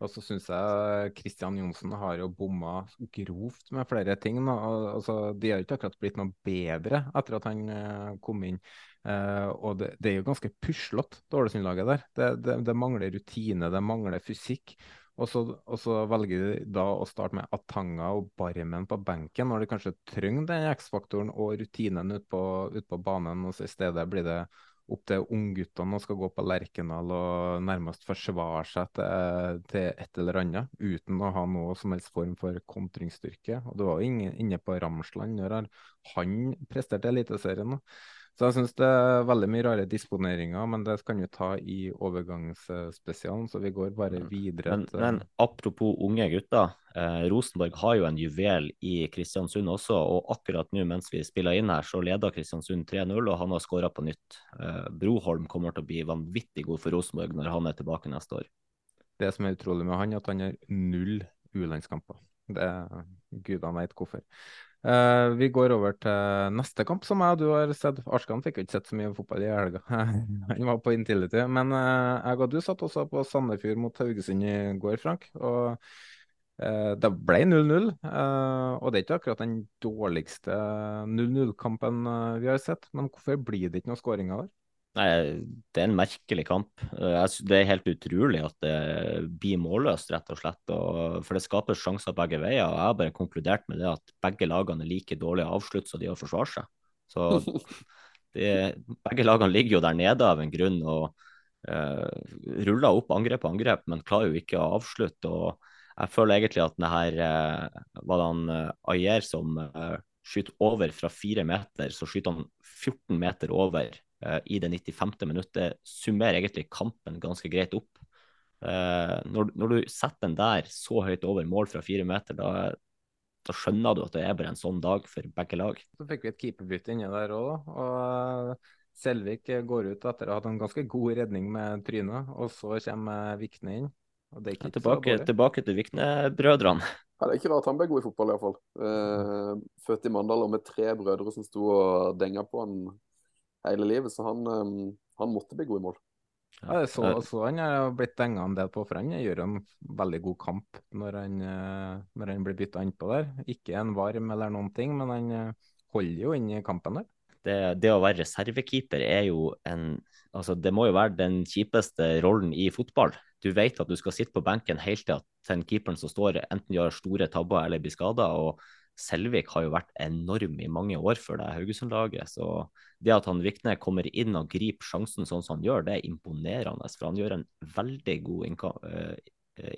Og så syns jeg Kristian Johnsen har jo bomma grovt med flere ting. Altså, de har jo ikke akkurat blitt noe bedre etter at han eh, kom inn. Uh, og det, det er jo ganske puslete, Ålesund-laget der. Det, det, det mangler rutine, det mangler fysikk. Og så, og så velger de da å starte med Atanga og Barmen på benken, når de kanskje trenger den X-faktoren og rutinen ute på, ut på banen. Og så i stedet blir det opp til ungguttene og skal gå på Lerkendal og nærmest forsvare seg til, til et eller annet, uten å ha noe som helst form for kontringsstyrke. Og det var jo inne på Ramsland når han- presterte Eliteserien. nå. Så jeg syns det er veldig mye rare disponeringer, men det kan vi ta i overgangsspesialen, så vi går bare videre Men, til men apropos unge gutter. Eh, Rosenborg har jo en juvel i Kristiansund også, og akkurat nå mens vi spiller inn her, så leder Kristiansund 3-0, og han har skåra på nytt. Eh, Broholm kommer til å bli vanvittig god for Rosenborg når han er tilbake neste år. Det som er utrolig med han, er at han har null U-landskamper. Det Gudene vet hvorfor. Eh, vi går over til neste kamp, som jeg og du har sett. Arskan fikk jo ikke sett så mye fotball i helga. Han var på Intility. Men uh, jeg og du satt også på Sandefjord mot Haugesund i går, Frank. Og uh, det ble 0-0. eh, og det er ikke akkurat den dårligste 0-0-kampen vi har sett. Men hvorfor blir det ikke noen skåringer der? Nei, det er en merkelig kamp. Eh, Det er helt utrolig at det blir målløst, rett og slett. For det skapes sjanser begge veier. og Jeg har bare konkludert med det at begge lagene er like dårlige avslutt som de har forsvart seg. Så det, begge lagene ligger jo der nede av en grunn og uh, ruller opp angrep på angrep, men klarer jo ikke å avslutte. og Jeg føler egentlig at det her uh, var det han uh, Ayer som uh, skyter over fra fire meter, så skyter han 14 meter over i det 95. minuttet. Summerer egentlig kampen ganske greit opp. Eh, når, når du setter den der så høyt over mål fra fire meter, da, da skjønner du at det er bare en sånn dag for begge lag. Så fikk vi et keeperbytte inni der òg. Og eh, Selvik går ut etter å ha hatt en ganske god redning med trynet, og så kommer Vikne inn. Og det er ikke så Tilbake, tilbake til Vikne-brødrene. Ja, det er ikke rart han ble god i fotball, iallfall. Uh, født i Mandal og med tre brødre som sto og denga på han hele livet, så han, eh, han måtte bli god i mål. Ja, så, så han har blitt denga en del på, for han gjør en veldig god kamp når han, eh, når han blir bytta innpå der. Ikke en varm eller noen ting, men han eh, holder jo inn i kampen der. det, det å være reservekeeper er jo en altså Det må jo være den kjipeste rollen i fotball. Du vet at du skal sitte på benken helt til at den keeperen som står, enten gjør store tabber eller blir skada. Og Selvik har jo vært enorm i mange år for det Haugesund-laget. Så det at han Vikne kommer inn og griper sjansen sånn som han gjør, det er imponerende. For han gjør en veldig god eh,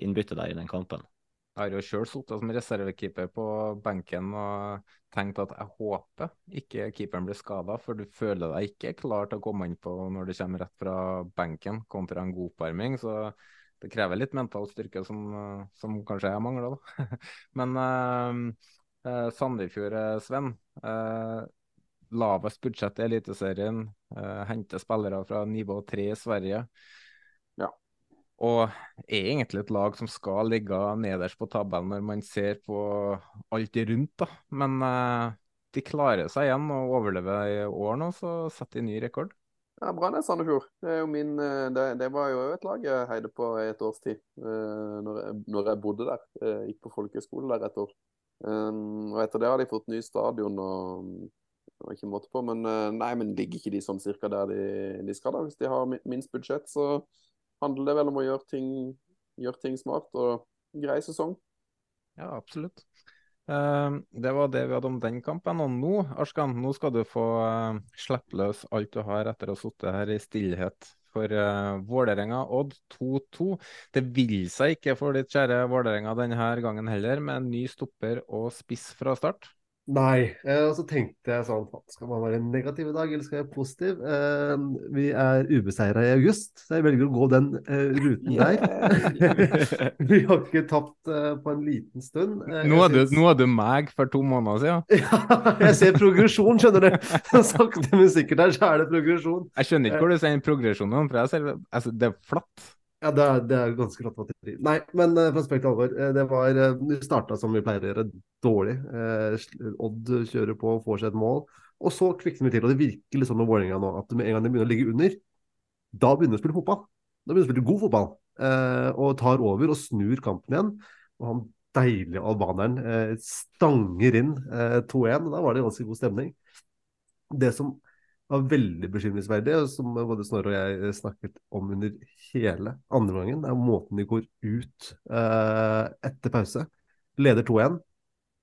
innbytte der i den kampen. Jeg har jo sjøl sittet som reservekeeper på benken og tenkt at jeg håper ikke keeperen blir skada, for du føler deg ikke klar til å komme inn på når du kommer rett fra benken kontra en god oppvarming. Så det krever litt mental styrke som, som kanskje jeg mangler, da. Men eh, eh, Sandefjord, eh, Sven. Eh, lavest budsjett i Eliteserien. Eh, henter spillere fra nivå tre i Sverige. Ja. Og er egentlig et lag som skal ligge nederst på tabellen når man ser på alt rundt, da. Men eh, de klarer seg igjen og overlever i år nå, så setter de ny rekord. Ja, Brann er Sandefjord. Det, min, eh, det, det var jo et lag jeg heide på i et års tid. eh, Når jeg, når jeg bodde der. Jeg gikk på folkehøyskole der et år. Um, og etter det har de fått ny stadion og og, ikke måte på. Men eh, nei, men ligger ikke de sånn cirka der de, de skal, da? Hvis de har minst budsjett, så handler det vel om å gjøre ting, gjøre ting smart. Og grei sesong. Ja, absolutt. Uh, det var det vi hadde om den kampen. Og nå, Arskan, nå skal du få uh, slippe løs alt du har etter å ha sittet her i stillhet for uh, Vålerenga Odd 2-2. Det vil seg ikke for ditt kjære Vålerenga denne gangen heller, med en ny stopper og spiss fra start. Nei. Eh, og så tenkte jeg sånn Skal man være negativ i dag, eller skal jeg være positiv? Eh, vi er ubeseira i august, så jeg velger å gå den eh, ruten der. vi har ikke tapt på en liten stund. Nå er, du, syns- nå er du meg for to måneder siden. Ja, jeg ser progresjon, skjønner du. Sakte, men sikkert der så er det progresjon. Jeg skjønner ikke hvor du ser progresjonen, for jeg ser, altså, det er flatt. Ja, det er, det er ganske rått batteri. Nei, men uh, for spøk til alvor. eh, det var uh, Vi starta som vi pleier å gjøre, dårlig. Uh, Odd kjører på og får seg et mål. Og så kvikner vi til. Og det virker liksom med Vålerenga nå at med en gang de begynner å ligge under, da begynner de å spille fotball. Da begynner de å spille god fotball. eh, og tar over og snur kampen igjen. Og han deilige albaneren eh, stanger inn eh, 2-1. og Da var det ganske god stemning. Det som var veldig bekymringsverdig, og som både Snorre og jeg eh, snakket om under hele andre gangen, er måten de går ut eh, etter pause. Leder 2-1.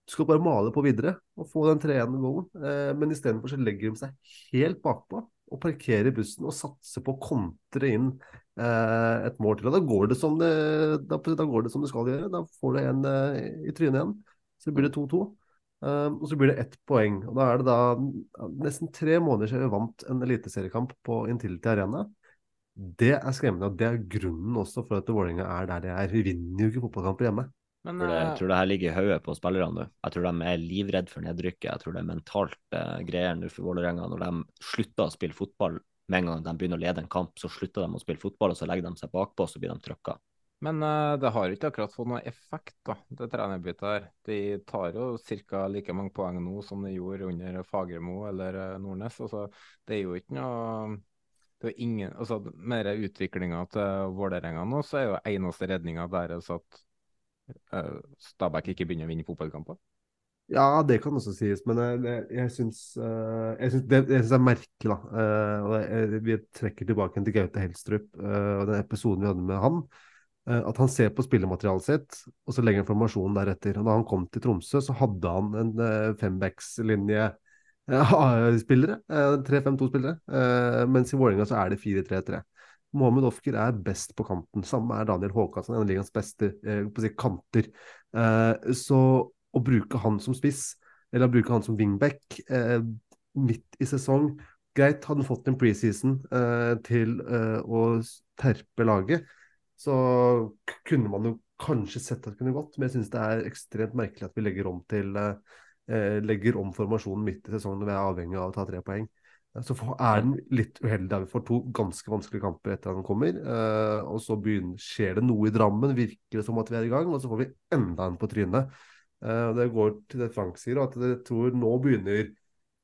Du skal bare male på videre og få den 3-1-goalen. Eh, men istedenfor så legger de seg helt bakpå og parkerer bussen og satser på å kontre inn eh, et mål til. Og da går det som det, da, da går det som det skal gjøre. Da får du en eh, i trynet igjen. Så blir det 2-2. Um, og så blir det ett poeng. og Da er det da nesten tre måneder siden vi vant en eliteseriekamp på Intility Arena. Det er skremmende, og det er grunnen også for at Vålerenga er der de er. Vi vinner jo ikke fotballkamper hjemme. Men Jeg tror det, eh, jeg tror det her ligger i hodet på spillerne nå. Jeg tror de er livredd for nedrykket. Jeg tror det er mentalt eh, greier nå for Vålerenga. Når de slutter å spille fotball med en gang de begynner å lede en kamp, så slutter de å spille fotball, og så legger de seg bakpå, så blir de trøkka. Men uh, det har ikke akkurat fått noe effekt, da, det trenerbyttet her. De tar jo ca. like mange poeng nå som de gjorde under Fagermo eller eh, Nordnes. Altså, det er jo ikke noe det er ingen, altså Med utviklinga til Vålerenga nå, så er jo eneste redninga deres at uh, Stabæk ikke begynner å vinne fotballkamper. Ja, det kan også sies, men jeg, jeg, syns uh, det, det er merkelig, da. Uh, jeg, vi trekker tilbake til Gaute Helstrup eh, og den episoden vi hadde med han. Eh, at han ser på spillematerialet sitt, og så legger han formasjonen deretter. Og da han kom til Tromsø, så hadde han en uh, fembackslinje eh, spillere, eh, 3-5-2-spillere. eh, mens i Vålerenga så er det 4-3-3. Mohammed Ofker er best på kanten. Samme er Daniel Håkansson, en av ligaens beste si, kanter. Så å bruke han som spiss, eller å bruke han som wingback midt i sesong Greit, hadde han fått en preseason til å terpe laget, så kunne man jo kanskje sett at det kunne gått, men jeg syns det er ekstremt merkelig at vi legger om til eh, eh, legger om formasjonen midt i sesongen når vi er avhengig av å ta tre poeng. Eh, Så er den litt uheldig. der Vi får to ganske vanskelige kamper etter at den kommer. eh, og så begynner, skjer det noe i Drammen, virker det som at vi er i gang. Og så får vi enda en på trynet. Eh, det går til det Frank sier, at jeg tror nå begynner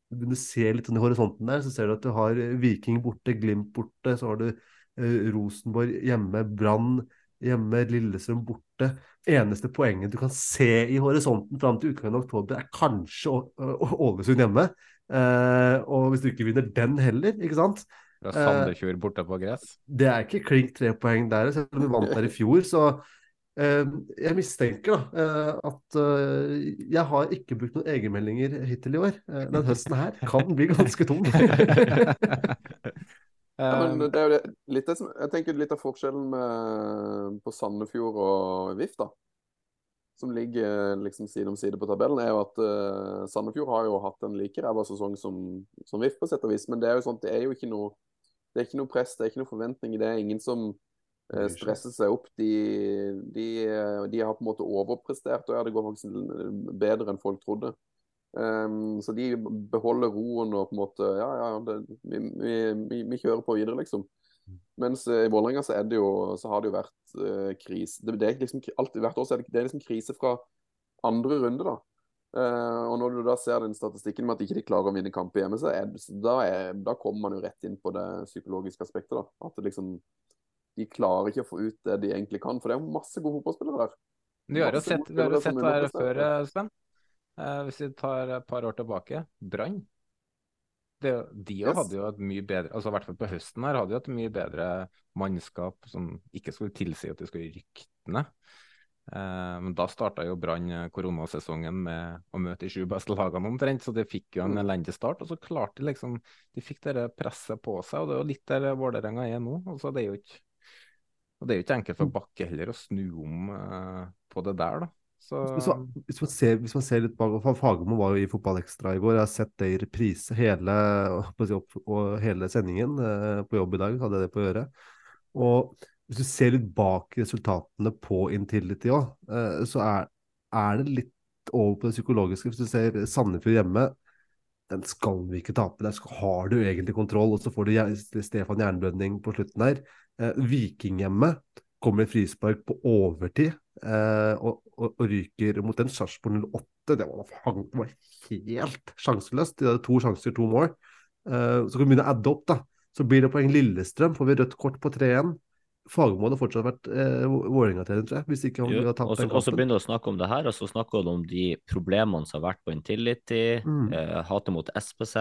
du ser litt sånn i horisonten der, så ser du at du har Viking borte, Glimt borte, så har du Rosenborg hjemme, Brann hjemme, Lillestrøm borte. Eneste poenget du kan se i horisonten fram til utgangen av oktober, er kanskje Ålesund hjemme. Eh, og hvis du ikke vinner den heller, ikke sant Fra Eh, Sandefjord borte på gress. Det er ikke klink tre poeng der, selv om vi vant der i fjor. Så eh, jeg mistenker da eh, at eh, jeg har ikke brukt noen egenmeldinger hittil i år. Eh, den høsten her kan bli ganske tung. Ja, men det er jo litt jeg tenker litt av forskjellen med, på Sandefjord og VIF, da, som ligger liksom side om side på tabellen, er jo at uh, Sandefjord har jo hatt en like ræva sesong som, som VIF, på sett og vis. Men det er jo sånn, det er jo ikke noe det er ikke noe press, det er ikke noe forventninger. Det er ingen som uh, stresser seg opp. De, de, de har på en måte overprestert, og ja, det går faktisk bedre enn folk trodde. Um, så de beholder roen og på en måte Ja, ja, det, vi, vi, vi, kjører på videre, liksom. Mens eh, i Vålerenga så er det jo Så har det jo vært uh, krise. Det, det er liksom kri- hvert år så er det, det er liksom krise fra andre runde, da. Uh, og når du da ser den statistikken med at ikke de klarer å vinne kamper hjemme, så er, da, er, da kommer man jo rett inn på det psykologiske aspektet. da. At det liksom, de klarer ikke å få ut det de egentlig kan. For det er jo masse gode fotballspillere der. Du har jo sett, sett det her før, eh, Sven. Eh, hvis vi tar et par år tilbake. Brann. De Yes. hadde jo et mye bedre altså I hvert fall på høsten her hadde jo et mye bedre mannskap som ikke skulle tilsi at de skulle rykke ned. Eh, men da starta jo Brann koronasesongen med å møte de sju beste lagene omtrent, så de fikk jo en Mm. elendig start. Og så klarte de liksom De fikk det presset på seg, og det er jo litt der Vålerenga er nå. Altså, det er jo ikke og det er jo ikke enkelt for Bakke heller å snu om eh, på det der, da. Så Hvis man, hvis man, ser, hvis man ser litt bak, Fagermo var jo i Fotballekstra i går. Jeg har sett det i reprise hele, å opp- hele sendingen eh, på jobb i dag. hadde jeg det på øret. Og hvis du ser litt bak resultatene på Intility òg, eh, så er, er det litt over på det psykologiske. Hvis du ser Sandefjord hjemme, den skal vi ikke tape. Der har du egentlig kontroll, og så får du Stefan jernblødning på slutten der. Eh, Viking hjemme kommer i frispark på overtid eh, og, og, og ryker mot en Sarpsborg 08. Det var, det var helt sjanseløst. De hadde to sjanser, to mål. Uh, så kan vi begynne å adde opp, da. Så blir det poeng Lillestrøm, får vi rødt kort på 3-1. Fagermo hadde fortsatt vært eh, Vålerenga-trener, tror jeg, hvis ikke han Jo, hadde tapt Og så den og så begynner du å snakke om det her, og så snakker du om de problemene som har vært på Intility, Mm. eh, hatet mot SPZ,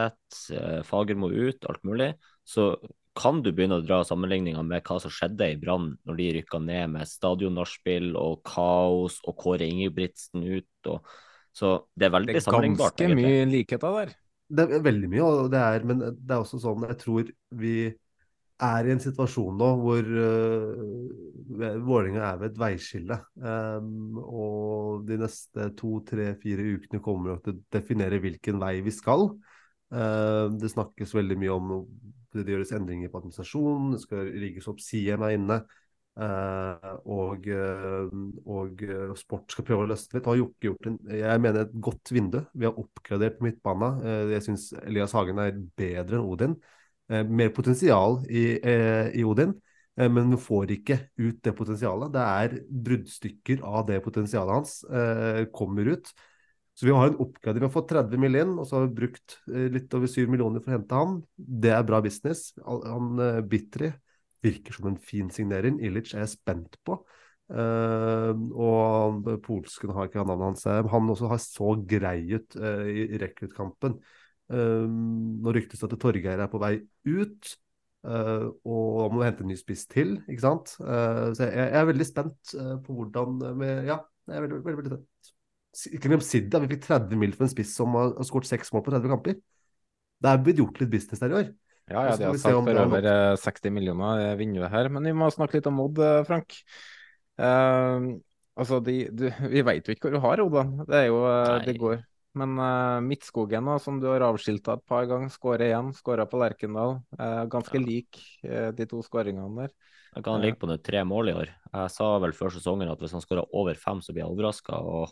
eh, Fagermo ut, alt mulig. Så kan du begynne å dra sammenligninger med hva som skjedde i Brann når de rykka ned med stadionnachspiel og kaos og Kåre Ingebrigtsen ut. Og, så det er veldig det er sammenlignbart. ganske mye likheter der. Det er veldig mye, og det er, men det er også sånn jeg tror vi er i en situasjon nå hvor uh, Vålerenga er ved et veiskille. Um, og de neste to, tre, fire ukene kommer nok til å definere hvilken vei vi skal. Uh, det snakkes veldig mye om det gjøres endringer på administrasjonen, det skal rigges opp Siem er inne. Uh, og, uh, og uh, sport skal prøve å løsne litt. Har Jokke gjort en, jeg mener et godt vindu. Vi har oppgradert på midtbana. Jeg syns Elias Hagen er bedre enn Odin. Mer potensial i, i Odin, men du får ikke ut det potensialet. Det er bruddstykker av det potensialet hans kommer ut. Så vi har en oppgradering. Vi har fått 30 mill. inn, og så har vi brukt uh, litt over 7 millioner for å hente han. Det er bra business. Han uh, Bitri virker som en fin signering. Ilic er jeg spent på. Eh, og polsken har ikke navnet hans. eh, Han også har så grei ut eh, i, rekruttkampen. Nå ryktes det at Torgeir er på vei ut. Uh, og da må du hente en ny spiss til, ikke sant. Uh, så jeg, jeg er veldig spent uh, på hvordan eh, med, Ja, jeg er veldig, veldig, veldig spent. Ikke Sidda. Vi fikk 30 mil for en spiss som har, har skåret seks mål på 30 kamper. Det er blitt gjort litt business der i år. Ja, ja, de har sagt for er over eh, 60 millioner i vinduet her. Men vi må snakke litt om Odd, eh, Frank. Uh, altså, de, du, vi vet jo ikke hvor du har Oda. Det er jo eh, Nei. det går. Men uh, Midtskogen, da, som du har avskilta et par ganger, skårer igjen. Skåra på Lerkendal. Uh, ganske Ja. lik uh, de to skåringene der. Jeg kan ligge på det tre mål i år. Jeg sa vel før sesongen at hvis han skårer over fem, så blir jeg overraska. Og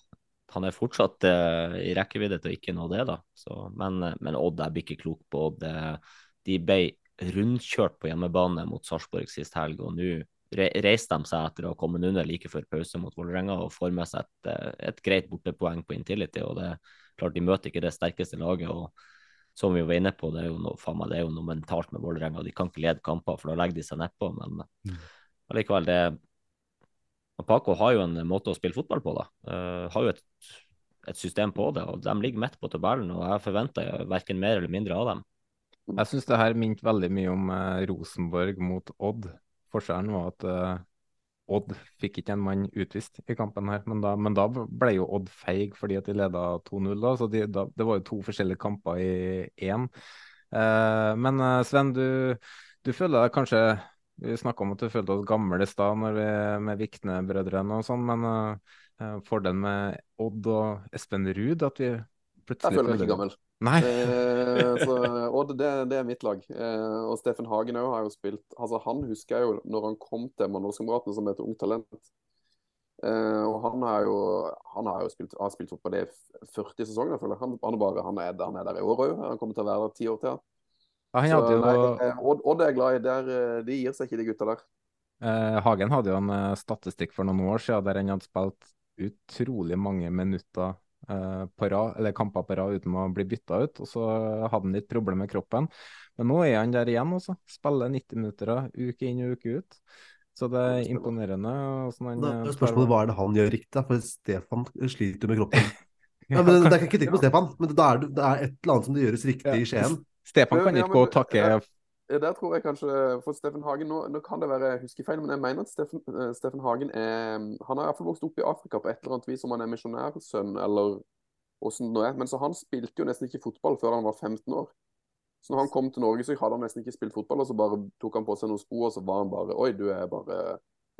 han er fortsatt eh, i rekkevidde til å ikke nå det, da. Så, men, eh, men Odd, jeg blir ikke klok på Odd. De ble rundkjørt på hjemmebane mot Sarpsborg sist helg, og nå re reiste de seg etter å ha kommet under like før pause mot Vålerenga og får med seg et, eh, et greit bortepoeng på Intility. og det klart De møter ikke det sterkeste laget. og som vi var inne på, det er jo noe, faen meg, det er jo noe mentalt med Vålerenga. De kan ikke lede kamper, for da legger de seg nedpå. Men allikevel, det og Paco har jo en måte å spille fotball på, da. Uh, har jo et, et system på det, og de ligger midt på tabellen. Og jeg forventer verken mer eller mindre av dem. Jeg syns det her minte veldig mye om eh, Rosenborg mot Odd. Forskjellen var at eh, Odd fikk ikke en mann utvist i kampen her, men da, men da ble jo Odd feig fordi at de leda 2-0. da, så de, da, Det var jo to forskjellige kamper i én. Eh, men eh, Sven, du, du føler deg kanskje Vi snakka om at du følte oss gamle i stad vi med Vikne-brødrene og sånn, men uh, fordelen med Odd og Espen Ruud at vi Jeg plutselig føler meg ikke gammel. Nei. Eh, så Odd, det, det er mitt lag. Eh, og Steffen Hagen òg har jo spilt altså Han husker jeg jo når han kom til Mandalskameratene som et ungt talent. Eh, og han har jo, han har jo spilt, har spilt fotball i 40 sesonger, føler jeg. Han, han, bare, han, er, han er der i år òg. Han kommer til å være der ti år til. Ja, han Så, jo, nei, eh, Odd, Odd er glad i. Der, eh, de gir seg ikke, de gutta der. Eh, Hagen hadde jo en eh, statistikk for noen år siden der han hadde spilt utrolig mange minutter eh, på rad, eller kamper på rad uten å bli bytta ut. Og så hadde han litt problemer med kroppen. Men nå er han der igjen, også. Spiller 90 minutter uke inn og uke ut. Så det er imponerende. Sånn han, Da spørsmålet hva er det han gjør riktig, da? For Stefan sliter med kroppen. Ja, men Det er ikke kritikk på Stefan, men da er det, det er et eller annet som det gjøres riktig i Skien. Stefan kan kan ja, ikke gå og takke. Ja, Der tror jeg kanskje For Steffen Hagen nå, nå kan det være huskefeil, men jeg mener at Steffen, eh, Steffen Hagen er Han har i hvert fall vokst opp i Afrika på et eller annet vis, om han er misjonærsønn eller åssen det nå er. Men så han spilte jo nesten ikke fotball før han var 15 år. Så når han kom til Norge, så hadde han nesten ikke spilt fotball, og så bare tok han på seg noen sko, og så var han bare Oi, du er bare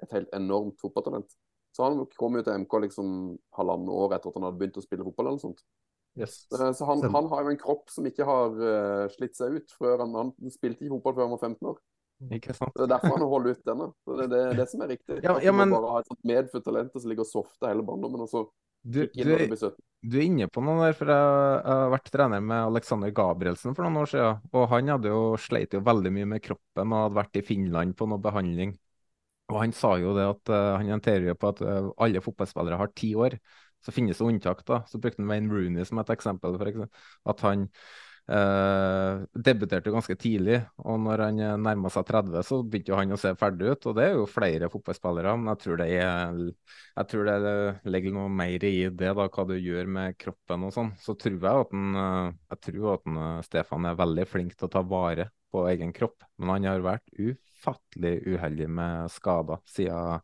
et helt enormt fotballtalent. Så han kom jo til MK liksom halvannet år etter at han hadde begynt å spille fotball eller noe sånt. Yes. Eh, Så han, han har jo en kropp som ikke har uh, slitt seg ut. før Han, han spilte ikke fotball før han var 15 år. Ikke sant? Det er derfor han holder ut denne. Så Det er det, det som er riktig. Ja, ja, men- bare ha et medfødt talent som ligger og softer hele barndommen, og så Du, du, du blir 17. du er inne på noe der, for jeg, jeg har vært trener med Alexander Gabrielsen for noen år siden. Og han hadde jo sleit jo veldig mye med kroppen og hadde vært i Finland på noe behandling. Og han sa jo det at uh, han orienterer jo på at uh, alle fotballspillere har ti år. Så finnes det unntak, da. Så brukte han Wayne Rooney som et eksempel. For eksempel. At han eh, debuterte ganske tidlig, og når han uh, nærma seg 30, så begynte han å se ferdig ut. Og det er jo flere fotballspillere, men jeg tror det er jeg tror det ligger noe mer i det, da, hva du gjør med kroppen og sånn. Så tror jeg at, den, eh, jeg tror at den, eh, Stefan er veldig flink til å ta vare på egen kropp. Men han har vært ufattelig uheldig med skader siden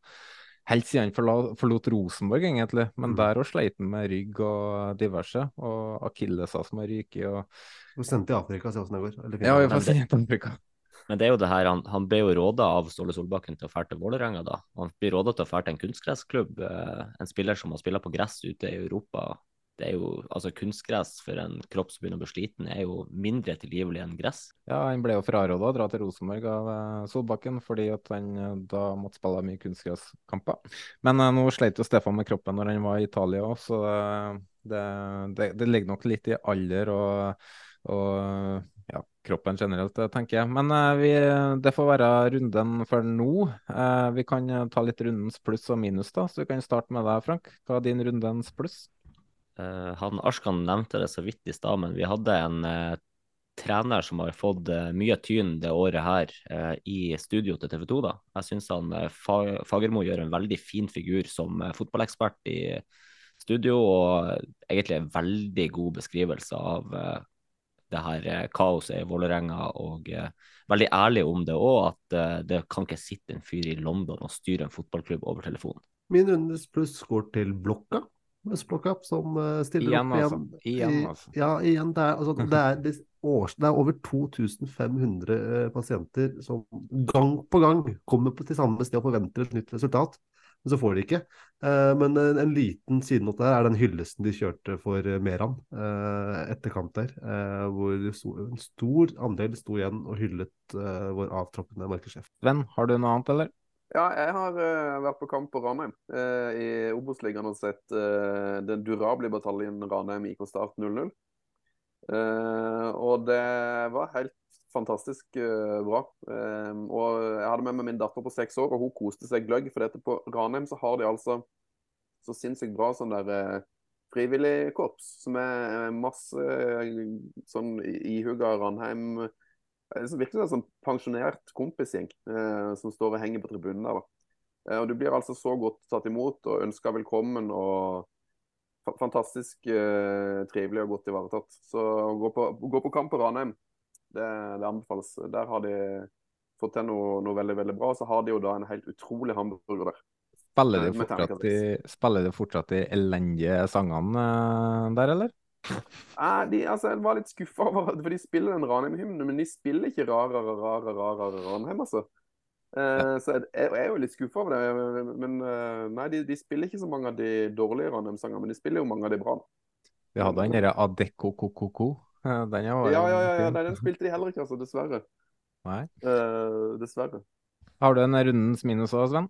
Helt siden han forlot Rosenborg, egentlig. Men der òg sleit han med rygg og diverse. Og akilleser som har ryket. Og... Du sendte til Afrika, se åssen det går. Eller Ja, vi får se på Afrika. Men det er jo det her, han, han ble jo råda av Ståle Solbakken til å dra til Vålerenga, da. Han blir råda til å dra til en kunstgressklubb. eh, En spiller som har spilt på gress ute i Europa. Det er jo, altså Kunstgress for en kropp som begynner å bli sliten, er jo mindre tilgivelig enn gress. Ja, han ble jo fraråda å dra til Rosenborg av eh, Solbakken fordi at han eh, da måtte spille mye kunstgresskamper. Men eh, nå sleit jo Stefan med kroppen når han var i Italia òg, så det, det, det ligger nok litt i alder og, og ja, kroppen generelt, tenker jeg. Men vi, det får være runden for nå. Vi kan ta litt rundens pluss og minus, da. Så vi kan starte med deg, Frank. Hva er din rundens pluss? Eh, han Arskan nevnte det så vidt i stad, men vi hadde en eh, trener som har fått eh, mye tyn det året her i studio til TV 2. da. Jeg syns han Fa Fagermo gjør en veldig fin figur som fotballekspert i studio, og egentlig en veldig god beskrivelse av det her kaoset i Vålerenga, og veldig ærlig om det òg, at det kan ikke sitte en fyr i London og styre en fotballklubb over telefonen. Min rundes pluss går til Blokka. Østblokka, som eh, stiller Igjen, opp altså. igjen. altså. I-. Ja, igjen. Det er, altså, det er, det, års, det er over 2500 eh, pasienter som gang på gang kommer på, til samme sted og forventer et nytt resultat, men så får de ikke. Eh, men en, en liten sidenote her er den hyllesten de kjørte for Meran eh, etter kamp der, eh, hvor sto, en stor andel sto igjen og hyllet vår avtroppende markedssjef. Sven, har du noe annet, eller? Ja, jeg har uh, vært på kamp på Ranheim uh, i Obos-ligaen og sett uh, den durable bataljen Ranheim IK Start 0-0. Eh, og det var helt fantastisk bra. Og jeg hadde med meg min datter på seks år, og hun koste seg gløgg. For dette på Ranheim så har de altså så sinnssykt bra sånn der frivillig korps, som er masse sånn ihuga Ranheim det virker som en sånn pensjonert kompisgjeng eh, som står og henger på tribunen der. Eh, og Du blir altså så godt tatt imot og ønska velkommen og fantastisk eh, trivelig og godt ivaretatt. Så gå på, gå på kamp på Ranheim, det, det anbefales. Der har de fått til noe, noe veldig veldig bra. Og så har de jo da en helt utrolig hamburger der. Spiller de Eh, fortsatt, i, spiller de fortsatt de elendige sangene eh, der, eller? De, altså, jeg var litt skuffa over For de spiller den Ranheim-hymnen, men de spiller ikke rarere, rarere, rarere Ranheim, altså. Eh, så jeg, jeg er jo litt skuffa over det. Men eh, nei, de, de spiller ikke så mange av de dårlige Ranheim-sangene, men de spiller jo mange av de bra. Vi hadde den derre Adecco Kokoko. Den Ja, ja, ja, ja, den spilte de heller ikke, altså. Dessverre. Nei. Eh, dessverre. Har du en rundens minus òg, Sven?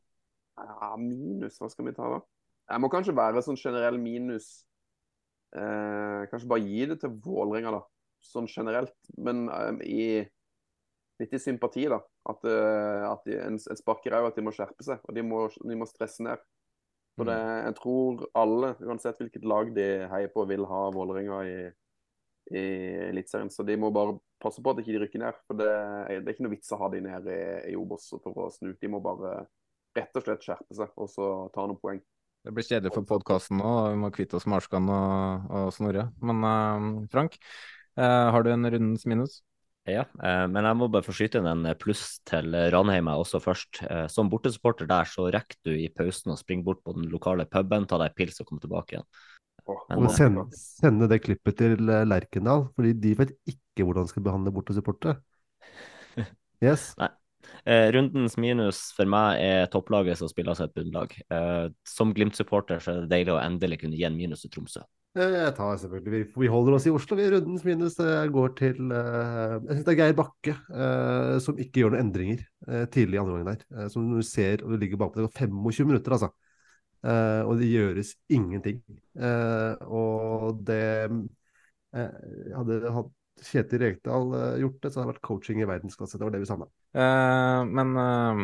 Ja, minus, hva skal vi ta da? Jeg må kanskje være sånn generell minus. Eh, kanskje bare gi det til Vålerenga, da. Sånn generelt. Men eh, i litt i sympati, da. At, eh, at de, en, en sparker er jo at de må skjerpe seg. Og de må, de må stresse ned. For det, jeg tror alle, uansett hvilket lag de heier på, vil ha Vålerenga i, i Eliteserien. Så de må bare passe på at de ikke rykker ned. For det, det er ikke noe vits å ha de ned i, i Obos for å snu. De må bare rett og slett skjerpe seg og så ta noen poeng. Det blir kjedelig for podkasten nå, vi må kvitte oss med Arskan og, og Snorre. Men uh, Frank, uh, har du en rundens minus? Ja, eh, men jeg må bare få skyte inn en pluss til Ranheim også først. Som bortesupporter der, så rekker du i pausen å springe bort på den lokale puben, ta deg en pils og komme tilbake igjen. Men, Og sende, sende det klippet til Lerkendal, fordi de vet ikke hvordan de skal behandle bortesupportere. Yes. Eh, rundens minus for meg er topplaget som spiller seg et bunnlag. Eh, som Glimt-supporter så er det deilig å endelig kunne gi en minus til Tromsø. Jeg tar selvfølgelig, vi, holder oss i Oslo. Vi rundens minus eh, går til eh, Jeg synes det er Geir Bakke eh, som ikke gjør noen endringer tidlig i andre gangen der. Som du ser, og du ligger bakpå, det går 25 minutter, altså. Og det gjøres ingenting. Og det jeg Hadde hatt Kjetil Rekdal eh, gjort det, så hadde det vært coaching i verdensklasse. Det var det vi savna. Eh, men eh,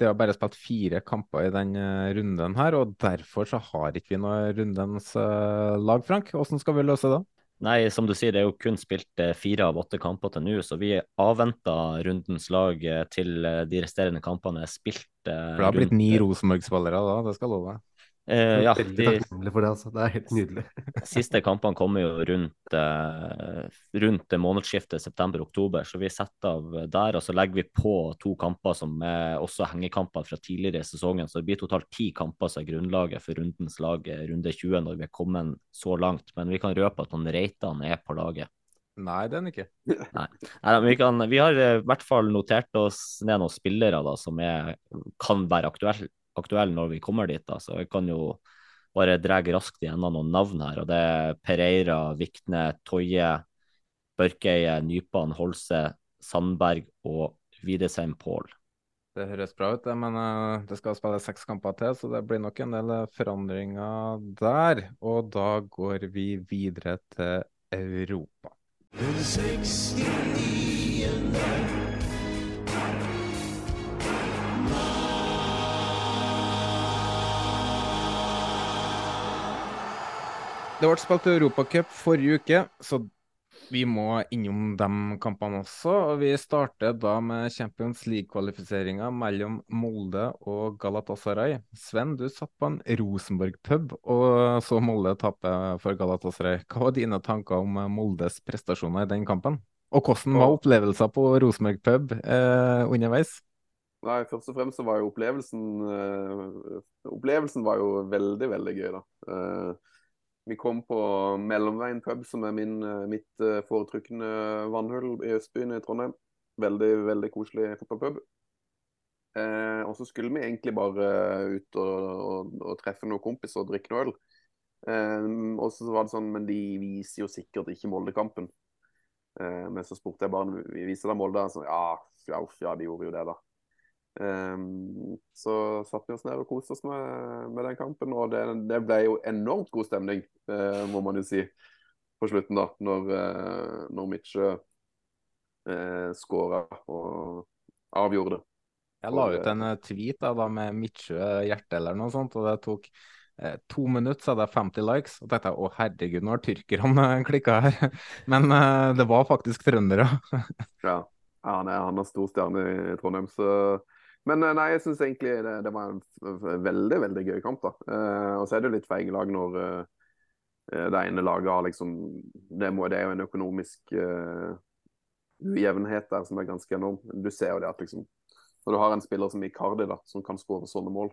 det har bare spilt fire kamper i den eh, runden her, og derfor så har ikke vi noe rundens eh, lag, Frank. Hvordan skal vi løse det? Nei, som du sier, det er jo kun spilt eh, fire av åtte kamper til nå, så vi avventer rundens lag til de resterende kampene er spilt. For det har blitt rundt- ni Rosenborg-spillere da, det skal love. Eh, ja, Veldig de takknemlig for det, altså. Det er helt nydelig. siste kampene kommer jo rundt, eh, rundt månedsskiftet september-oktober, så vi setter av der. Og så legger vi på to kamper som er også hengekamper fra tidligere i sesongen. Så det blir totalt ti kamper som er grunnlaget for rundens lag eh, runde 20 når vi er kommet så langt. Men vi kan røpe at han Reitan er på laget. Nei, det er den ikke. Nei, Nei vi, kan, vi har eh, i hvert fall notert oss ned noen spillere da, som er, kan være aktuelle aktuell når vi kommer dit. Da. Så jeg kan jo bare dra raskt igjennom noen navn her. og Det er Pereira, Vikne, Toje, Børkeie, Nypan, Holse, Sandberg og Widesheim Pål. Det høres bra ut, det, men eh, det skal spilles seks kamper til, så det blir nok en del eh, forandringer der. Og da går vi videre til Europa. Det ble spilt Europacup forrige uke, så vi må innom de kampene også. og Vi starter da med Champions League-kvalifiseringa mellom Molde og Galatasaray. Sven, du satt på en Rosenborg-pub og så Molde tape for Galatasaray. Hva var dine tanker om Moldes prestasjoner i den kampen? Og hvordan var opplevelsen på Rosenborg-pub eh, underveis? Nei, først og fremst så var jo opplevelsen eh, Opplevelsen var jo veldig, veldig gøy, da. Eh, vi kom på Mellomveien pub, som er min, eh, mitt eh, foretrukne vannhull i Østbyen i Trondheim. Veldig, veldig koselig fotballpub. Eh, og så skulle vi egentlig bare ut og, og, og treffe noen kompiser og drikke noe øl. Eh, og så var det sånn, men de viser jo sikkert ikke Molde-kampen. Eh, men så spurte jeg bare vi viser da Molde. Så, ja, ja, ja, de gjorde jo det, da. Um, så satte vi oss ned og koste oss med, med den kampen, og det, det, ble jo enormt god stemning, uh, må man jo si, på slutten, da, når, uh, når Mitche uh, skåra og avgjorde det. Jeg la ut en tweet da, da med Mitche hjerte eller noe sånt, og det tok eh, to minutter, så hadde jeg 50 likes. Og tenkte jeg å herregud, nå har tyrkerne klikka her. Men eh, det var faktisk trøndere. ja. ja han, er, han er stor stjerne i Trondheim, så men nei, jeg syns egentlig det, det, var en veldig veldig gøy kamp. da. Eh, og så er det litt feige lag når eh, det ene laget har liksom Det, må, det er jo en økonomisk uh, ujevnhet der som er ganske enorm. Du ser jo det at liksom Når du har en spiller som Icardi da, som kan skåre sånne mål,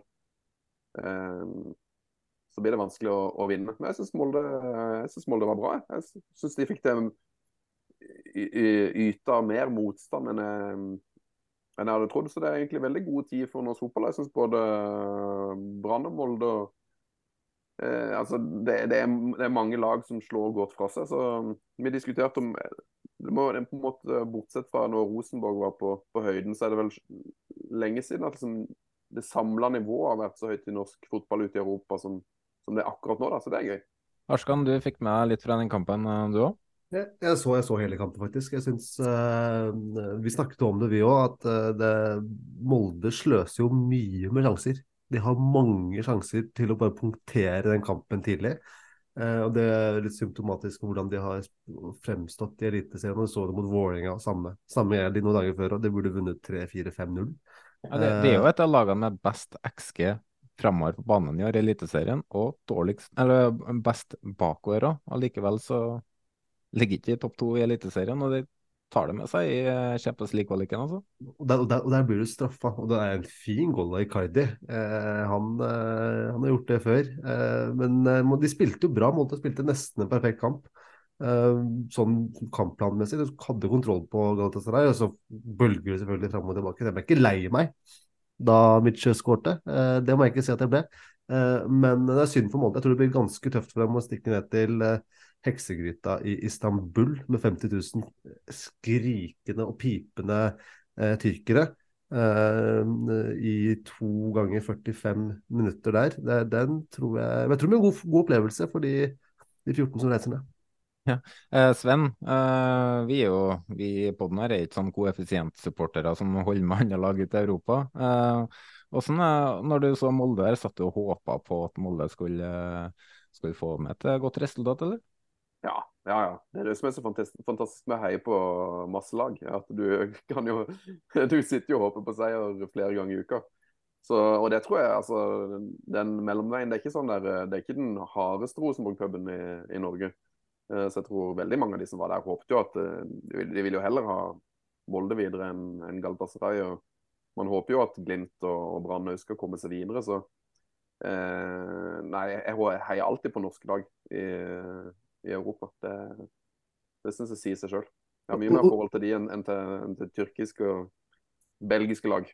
eh, så blir det vanskelig å, å vinne. Men jeg syns Molde, Molde, var bra. Jeg syns de fikk det yta mer motstand enn jeg enn jeg hadde trodd. Så det er egentlig veldig god tid for norsk fotball. Både Brann og Molde eh, altså det, det, er, det, er, mange lag som slår godt fra seg. så Vi diskuterte om det må, på en måte, Bortsett fra når Rosenborg var på, på høyden, så er det vel lenge siden at liksom, det samla nivået har vært så høyt i norsk fotball ute i Europa som, som det er akkurat nå. Da, så det er gøy. Arskan, du fikk med litt fra den kampen, du òg? Jeg, så, jeg så hele kampen, faktisk. Jeg synes, uh, Vi snakket om det, vi òg. At uh, det, Molde sløser jo mye med sjanser De har mange sjanser til å bare punktere den kampen tidlig. Eh, og Det er litt symptomatisk hvordan de har fremstått i Eliteserien. Du så det mot Vålerenga, samme, samme gjeld de noen dager før, og de burde vunnet 3-4-5-0. Ja, det, det er jo et av lagene med best XG fremover på banen i år i Eliteserien, og dårligst, eller best bakover òg. Allikevel så ligger ikke i topp to i Eliteserien, og de tar det med seg i eh, Champions League-kvaliken. Altså. Og der, og, der, og der blir du straffa, og det er en fin goal av Icardi. Eh, han, eh, han, har gjort det før. Eh, men eh, de spilte jo bra. Molde spilte nesten en perfekt kamp. Eh, sånn kampplanmessig. Du hadde kontroll på Galatasaray, og så bølger det selvfølgelig fram og tilbake. Jeg ble ikke lei meg da Mitche skårte. det må jeg ikke si at jeg ble. men det er synd for Molde. Jeg tror det blir ganske tøft for dem å stikke ned til heksegryta i Istanbul med 50 000 skrikende og pipende eh, tyrkere eh, i to ganger 45 minutter der. Det, den tror jeg Jeg tror det blir en god, god opplevelse for de, de 14 som reiser ned. Ja. Eh, Sven, eh, vi er jo vi i poden her er ikke sånn koeffisientsupportere som holder med andre lag ute i Europa. Eh, hvordan, når du så Molde her, satt du og håpa på at Molde skulle, skulle få med et godt resultat, eller? Ja, ja, ja. Det er det som er så fantastisk med å heie på masse lag. At du kan jo Du sitter jo og håper på seier flere ganger i uka. Så, og det tror jeg, altså, den mellomveien Det er ikke sånn der, det er ikke den hardeste Rosenborg-puben i, i, Norge. Eh, så jeg tror veldig mange av de som var der, håpet jo at eh, de vil jo heller ha Molde videre enn en Galatasaray. og Man håper jo at Glimt og, og Brann skal komme seg videre. så eh, Nei, jeg heier alltid på norske lag i, i Europa. Det, det syns jeg sier seg sjøl. Jeg har mye mer forhold til de enn, enn, til, enn til tyrkiske og belgiske lag.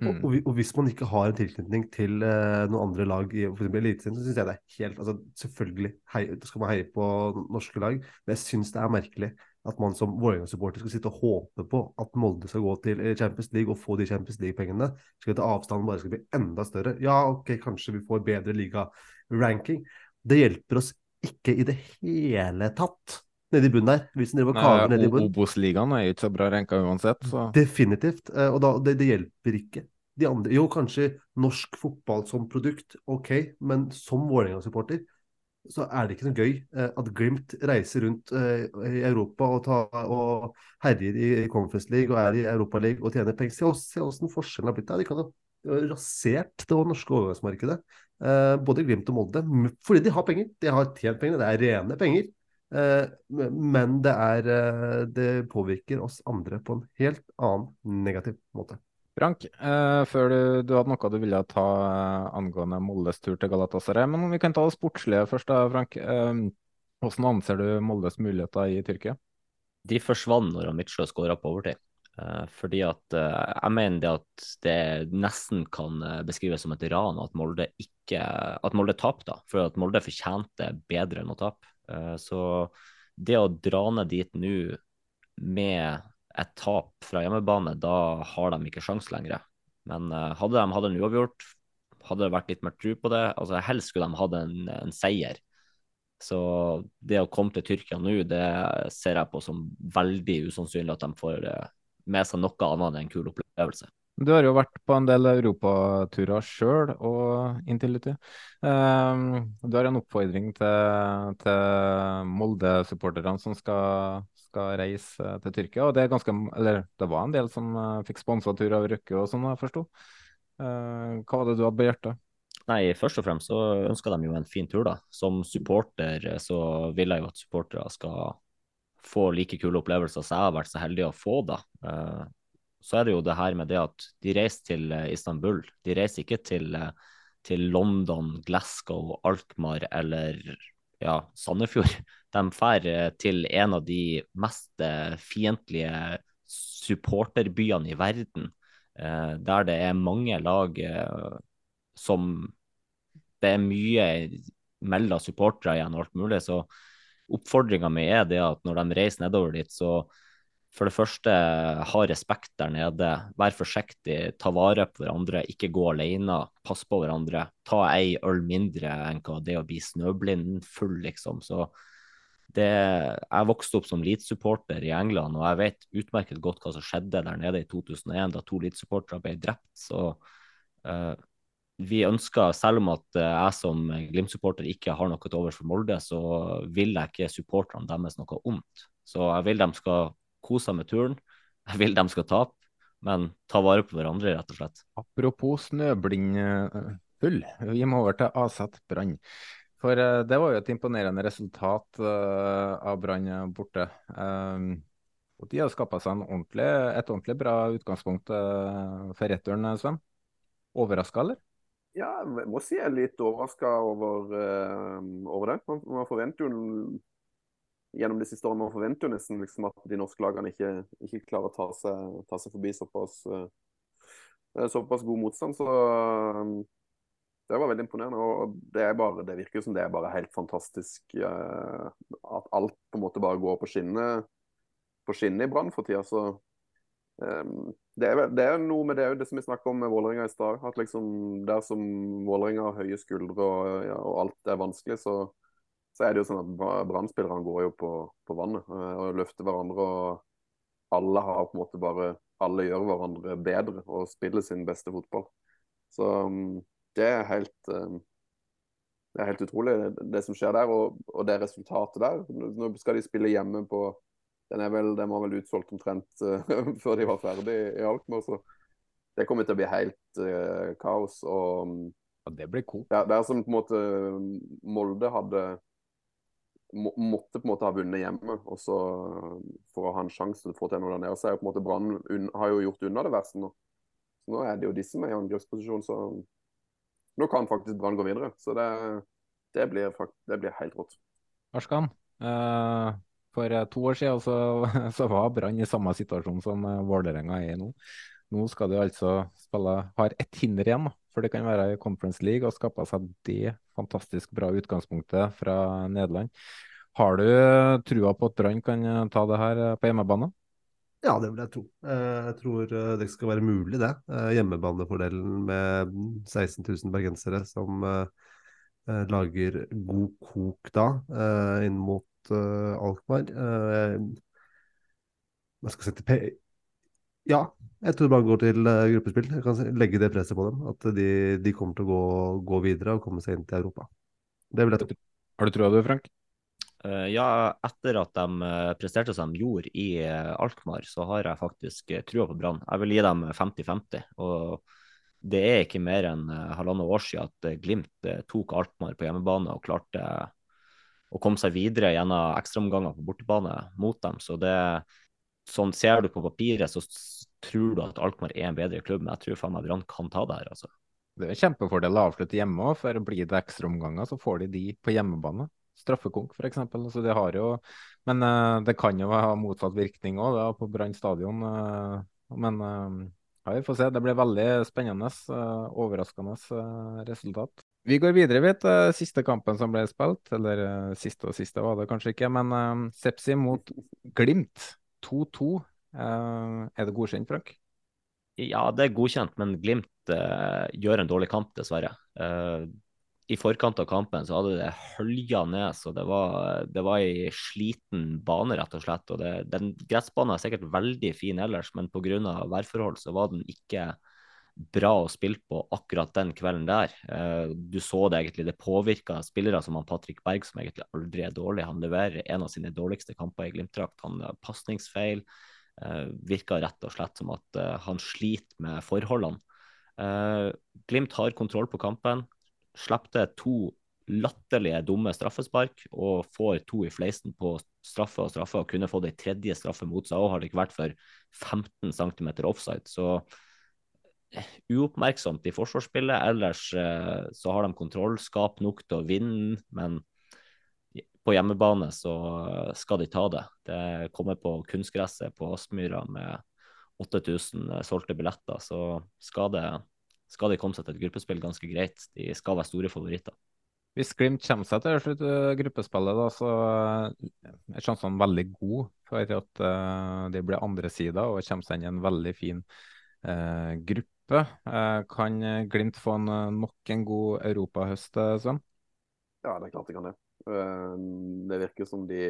Mm. Og, og, hvis man ikke har en tilknytning til uh, noen andre lag i f.eks. Eliteserien, så syns jeg det er helt altså, Selvfølgelig hei, skal man heie på norske lag, men jeg syns det er merkelig at man som Vålerenga-supporter skal sitte og håpe på at Molde skal gå til Champions League og få de Champions League-pengene, slik at avstanden bare skal bli enda større. Ja, ok, kanskje vi får bedre liga-ranking. Det hjelper oss ikke i det hele tatt nede i bunnen der. Hvis den driver og kaver nede i bunnen. Obos-ligaen er ikke så bra renka uansett, så Definitivt. Eh, og da, det, det, hjelper ikke. De andre, jo, kanskje norsk fotball som produkt, OK, men som Vålerenga-supporter så er det ikke noe gøy eh, at Glimt reiser rundt eh, i Europa og, og herjer i Conference League og er i Europa League og tjener penger. Se hvordan forskjellen har blitt der. De kan ha rasert det norske overgangsmarkedet. Eh, både Glimt og Molde. Fordi de har penger. De har tjent penger. Det er rene penger. Eh, men det, er, eh, det påvirker oss andre på en helt annen negativ måte. Frank, eh, før du, du, hadde noe du ville ta angående Moldes tur til Galatasaray. Men vi kan ta det sportslige først, da, Frank. Eh, hvordan anser du Moldes muligheter i Tyrkia? De forsvant når Mitchell skåra på overtid. Uh, fordi at uh, jeg mener det at det nesten kan uh, beskrives som et ran at Molde ikke at Molde tapte, for at Molde fortjente bedre enn å tape. så det å dra ned dit nå med et tap fra hjemmebane, da har de ikke sjans lenger. Men hadde de hatt en uavgjort, hadde det vært litt mer tro på det. altså Helst skulle de hatt en, en seier. Så det å komme til Tyrkia nå, det ser jeg på som veldig usannsynlig at de får med seg noe annet enn en kul opplevelse. Du har jo vært på en del europaturer sjøl og Intility. Um, du har en oppfordring til, til Molde-supporterne som skal, skal, reise til Tyrkia. og Det er ganske, eller det var en del som uh, fikk sponsa tur av Røkke og sånn, jeg forsto. Uh, hva var det du hadde på hjertet? Nei, Først og fremst så ønsker de jo en fin tur. da. Som supporter så vil jeg jo at supportere skal få like kule opplevelser som jeg har vært så heldig å få, da. Eh, så er det jo det her med det at de reiser til eh, Istanbul. De reiser ikke til, eh, til London, Glasgow, Alkmaar eller ja, Sandefjord. De drar til en av de mest fiendtlige supporterbyene i verden, der det er mange lag som Det er mye mellom supportere igjen og alt mulig. så oppfordringa mi er det at når de reiser nedover dit, så for det første ha respekt der nede. Vær forsiktig, ta vare på hverandre, ikke gå alene. Pass på hverandre. Ta ei øl mindre enn hva det å bli snøblind full, liksom. Så det, jeg vokste opp som Leeds-supporter i England, og jeg vet utmerket godt hva som skjedde der nede i 2001, da to Leeds-supportere ble drept. Så uh, vi ønsker, selv om at eh, jeg som Glimt-supporter ikke har noe til overs for Molde, så vil jeg ikke supporterne deres noe ondt. Så jeg vil de skal kose seg med turen. Jeg vil de skal tape, men ta vare på hverandre, rett og slett. Apropos snøblindhull, vi må over til Aset Brann. For uh, det var jo et imponerende resultat av Brann borte. Og de har skapa seg ordentlig, et ordentlig bra utgangspunkt for returen, Sven. Overraska, eller? Ja, jeg må si jeg er litt overraska over, over, det. Man, man, forventer jo gjennom de siste årene man forventer jo nesten liksom at de norske lagene ikke, ikke klarer å ta seg, ta seg forbi såpass, såpass god motstand. Så det var veldig imponerende. og Det, bare, det virker som det er bare helt fantastisk uh, at alt på en måte bare går på skinnet, på skinnet i Brann for tida. Så um, det, er, det, er, noe med det, det som vi snakka om med Vålerenga i stad. At liksom der som Vålerenga har høye skuldre og, ja, og, alt er vanskelig, så, så er det jo sånn at Brann-spillerne går jo på, på vannet uh, og løfter hverandre. og alle har på en måte bare alle gjør hverandre bedre og spiller sin beste fotball. Så um, det er helt eh, det er helt utrolig, det som skjer der, og, og, det resultatet der. Nå skal de spille hjemme på Den, vel, den var vel utsolgt omtrent uh, før de var ferdig i Alkmaar. Så det kommer til å bli helt uh, kaos. Og, ja, det blir cool. Det, det, er som på en måte Molde hadde må, måtte på en måte ha vunnet hjemme og så for å ha en sjanse til å få til noe der nede. Så er jo på en måte Brann har jo gjort unna det verste nå. Så nå er det jo de som er i angrepsposisjon. så nå kan faktisk Brann gå videre. Så det, det, blir, det blir, helt rått. Arskan, eh, for eh, to år siden så, så var Brann i samme situasjon som eh, Vålerenga er i nå. Nå skal de altså spille, har ett hinder igjen, for det kan være i Conference League, og skape seg det fantastisk bra utgangspunktet fra Nederland. Har du trua på at Brann kan ta det her på hjemmebane? Ja, det vil jeg tro. Eh, jeg tror eh, det skal være mulig, det. Eh, hjemmebanefordelen med 16 000 bergensere som lager god kok da, inn mot Alkmaar. Jeg skal sette P... Ja, jeg tror bare går til gruppespill. Jeg kan legge det presset på dem. At de, de kommer til å gå, gå, videre og komme seg inn til Europa. Det vil jeg tro. Har du trua du, Frank? Uh, ja, etter at de uh, presterte som de gjorde i uh, Alkmaar, så har jeg faktisk trua på Brann. Jeg vil gi dem 50-50. Og det er ikke mer enn halvannet år siden at Glimt tok Alkmaar på hjemmebane og klarte å komme seg videre gjennom ekstraomganger på bortebane mot dem. Så det, sånn ser du på papiret, så tror du at Alkmaar er en bedre klubb, men jeg tror faen meg Brann kan ta det her, altså. Det er en kjempefordel å avslutte hjemme òg, for blir det ekstraomganger, så får de de på hjemmebane straffekonk, f.eks. Altså, de har jo, men uh, det kan jo ha motsatt virkning òg på Brann stadion. Uh, men uh, ja, vi får se. Det blir veldig spennende, overraskende resultat. Vi går videre, vet. Siste kampen som ble spilt, eller siste og siste var det kanskje ikke, men Sepsi mot Glimt 2-2. er det godkjent, Frank? Ja, det er godkjent, men Glimt gjør en dårlig kamp, dessverre i forkant av kampen så hadde det hølja ned, så det var, det var ei sliten bane, rett og slett. og det, den Gressbanen er sikkert veldig fin ellers, men pga. værforhold så var den ikke bra å spille på akkurat den kvelden der. Eh, du så det egentlig, det påvirka spillere som han Patrick Berg, som egentlig aldri er dårlig. Han leverer en av sine dårligste kamper i Glimt-drakt. Han har pasningsfeil. Virka virker rett og slett som at eh, han sliter med forholdene. Glimt har kontroll på kampen Slepte to latterlige, dumme straffespark og får to i fleisen på straffe og straffe, og kunne fått ei tredje straffe mot seg òg, har det ikke vært for 15 cm offside. Så eh, uoppmerksomt i forsvarsspillet. Ellers eh, så har de kontrollskap nok til å vinne, men på hjemmebane så skal de ta det. Det kommer på kunstgresset på Aspmyra med 8000 solgte billetter, så skal det skal de komme seg til et gruppespill ganske greit. De skal være store favoritter. Hvis Glimt kommer seg til slutt eh, gruppespillet, da, så eh, er sjansene veldig gode for at det de blir andre sider og kommer seg inn i en veldig fin eh, gruppe. Uh, kan Glimt få en, nok en god europahøst, Sven? Ja, det er klart de kan det. det virker som de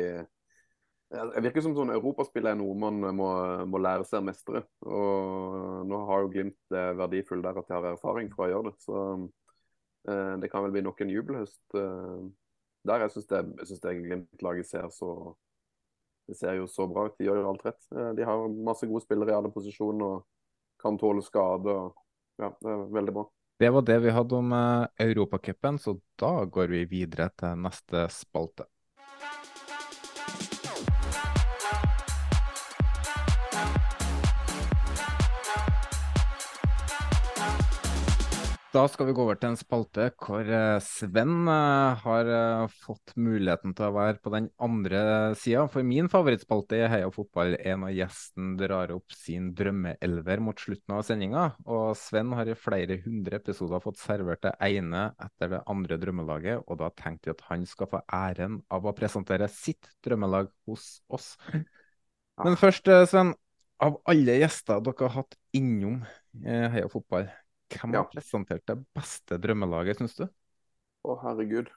det virker som sånn Europaspill er noe man må, må, lære seg å mestre. Og nå har jo Glimt det verdifullt der at de har erfaring fra å gjøre det. Så Eh, det kan vel bli nok en jubelhøst. Eh, der jeg syns det, det Glimt-laget ser så Det ser jo så bra ut. De gjør jo alt rett. Eh, de har masse gode spillere i alle posisjoner og kan tåle skade. ja, Det er veldig bra. Det var det vi hadde om uh, Europacupen, så da går vi videre til neste spalte. Da skal vi gå over til en spalte hvor eh, Sven eh, har eh, fått muligheten til å være på den andre sida. For min favorittspalte i Heia fotball er når gjesten drar opp sin drømmeelver mot slutten av sendinga. Og Sven har i flere hundre episoder fått servert det ene etter det andre drømmelaget, og da tenkte vi at han skal få æren av å presentere sitt drømmelag hos oss. Men først, Sven. Av alle gjester dere har hatt innom Heia fotball, hvem har presentert det beste drømmelaget, syns du? Å, herregud.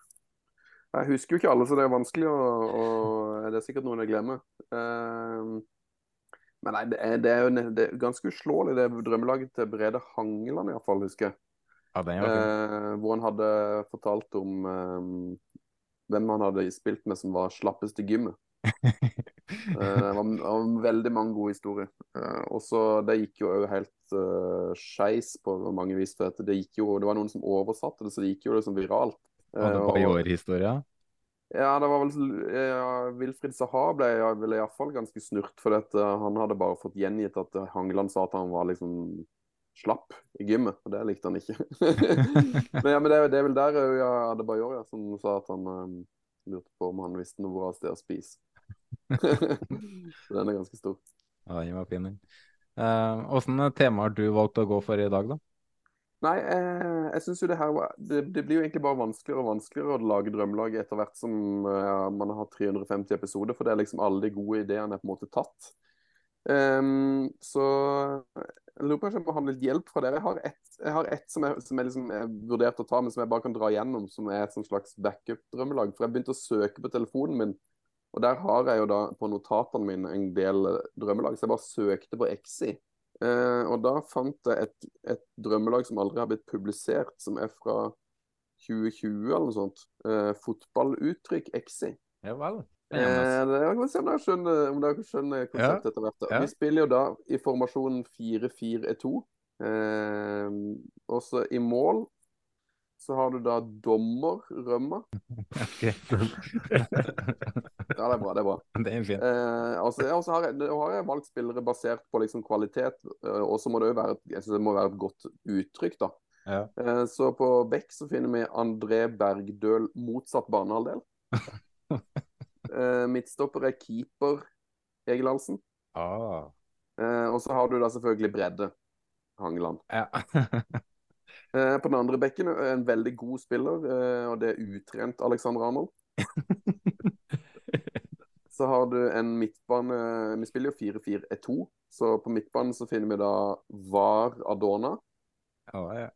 Jeg husker jo ikke alle, så det er vanskelig, og, og det er sikkert noen jeg glemmer. Uh, men nei, det er, det er jo det er ganske uslåelig, det drømmelaget til Brede Hangeland iallfall, husker jeg. Ja, den uh, hvor han hadde fortalt om um, hvem han hadde spilt med som var slappest i gymmet. uh, det var, var, veldig mange gode historier. Uh, og så Det gikk jo òg helt uh, skeis på mange vis. For det, gikk jo, det var noen som oversatte det, så det gikk jo liksom viralt. Uh, og det var i år-historia? Ja, det var vel ja, Wilfrid Saha ble vel iallfall ganske snurt. For dette. han hadde bare fått gjengitt at Hangeland sa at han var liksom slapp i gymmet, og det likte han ikke. men, ja, men det, det, er vel der òg ja, Adebayor ja, som sa at han um, lurte på om han visste noe bra sted å spise. Den er ganske stor. Ja, den var fin. Åssen uh, tema har du valgt å gå for i dag, da? Nei, eh, jeg syns jo det her det, det, blir jo egentlig bare vanskeligere og vanskeligere å lage drømmelag etter hvert som uh, man har hatt 350 episoder, for det er liksom alle de gode ideene er på en måte tatt. Um, så jeg lurer på om jeg må ha litt hjelp fra dere. Jeg har ett, jeg har ett som, jeg, som jeg liksom er vurdert å ta, men som jeg bare kan dra gjennom, som er et slags backup-drømmelag. For jeg begynte å søke på telefonen min og der har jeg jo da på notatene mine en del drømmelag, så jeg bare søkte på Exi. Eh, og da fant jeg et, et, drømmelag som aldri har blitt publisert, som er fra 2020 eller noe sånt. Eh, fotballuttrykk Exi. Ja vel. Eh, det, kan se om dere skjønner, om dere skjønner konseptet ja. etter hvert. Ja. Vi spiller jo da i formasjonen 4-4-2. Eh, også i mål så har du da dommer Rømma. Okay. ja, det er bra. Det er bra. Det er fint. Eh, altså, ja, har, jeg, har jeg valgt spillere basert på liksom kvalitet, eh, og så må det jo være, jeg synes det må være et godt uttrykk. da. Ja. Eh, så på Beck så finner vi André Bergdøl motsatt banehalvdel. eh, midtstopper er keeper Egil Halsen. Ah. Eh, og så har du da selvfølgelig bredde. Hangeland. Ja. Eh, på den andre bekken en veldig god spiller, eh, og det er utrent Alexander Arnold. så har du en midtbane Vi spiller jo 4-4-2, så på midtbanen så finner vi da Var Adona. Ja, ja.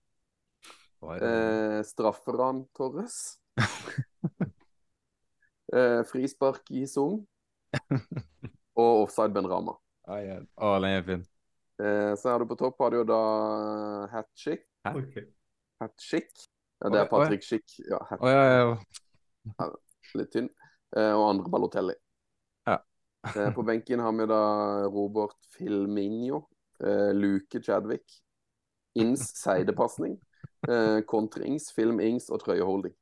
Eh, strafferan Torres. eh, frispark i Sung. Og offside Ben Rama. Ah, ja. Å, den er fin. Eh, så er du på topp har du jo da hat chick. Okay. Hat Schick. Ja, det er Patrick Schick. Ja. Oh, ja, ja. litt tynn. Eh, og andre Balotelli. Ja. eh, på benken har vi da Robert Filminho, eh, Luke Chadwick, Inns seidepasning, eh, kontrings, Film Ings og trøyeholding.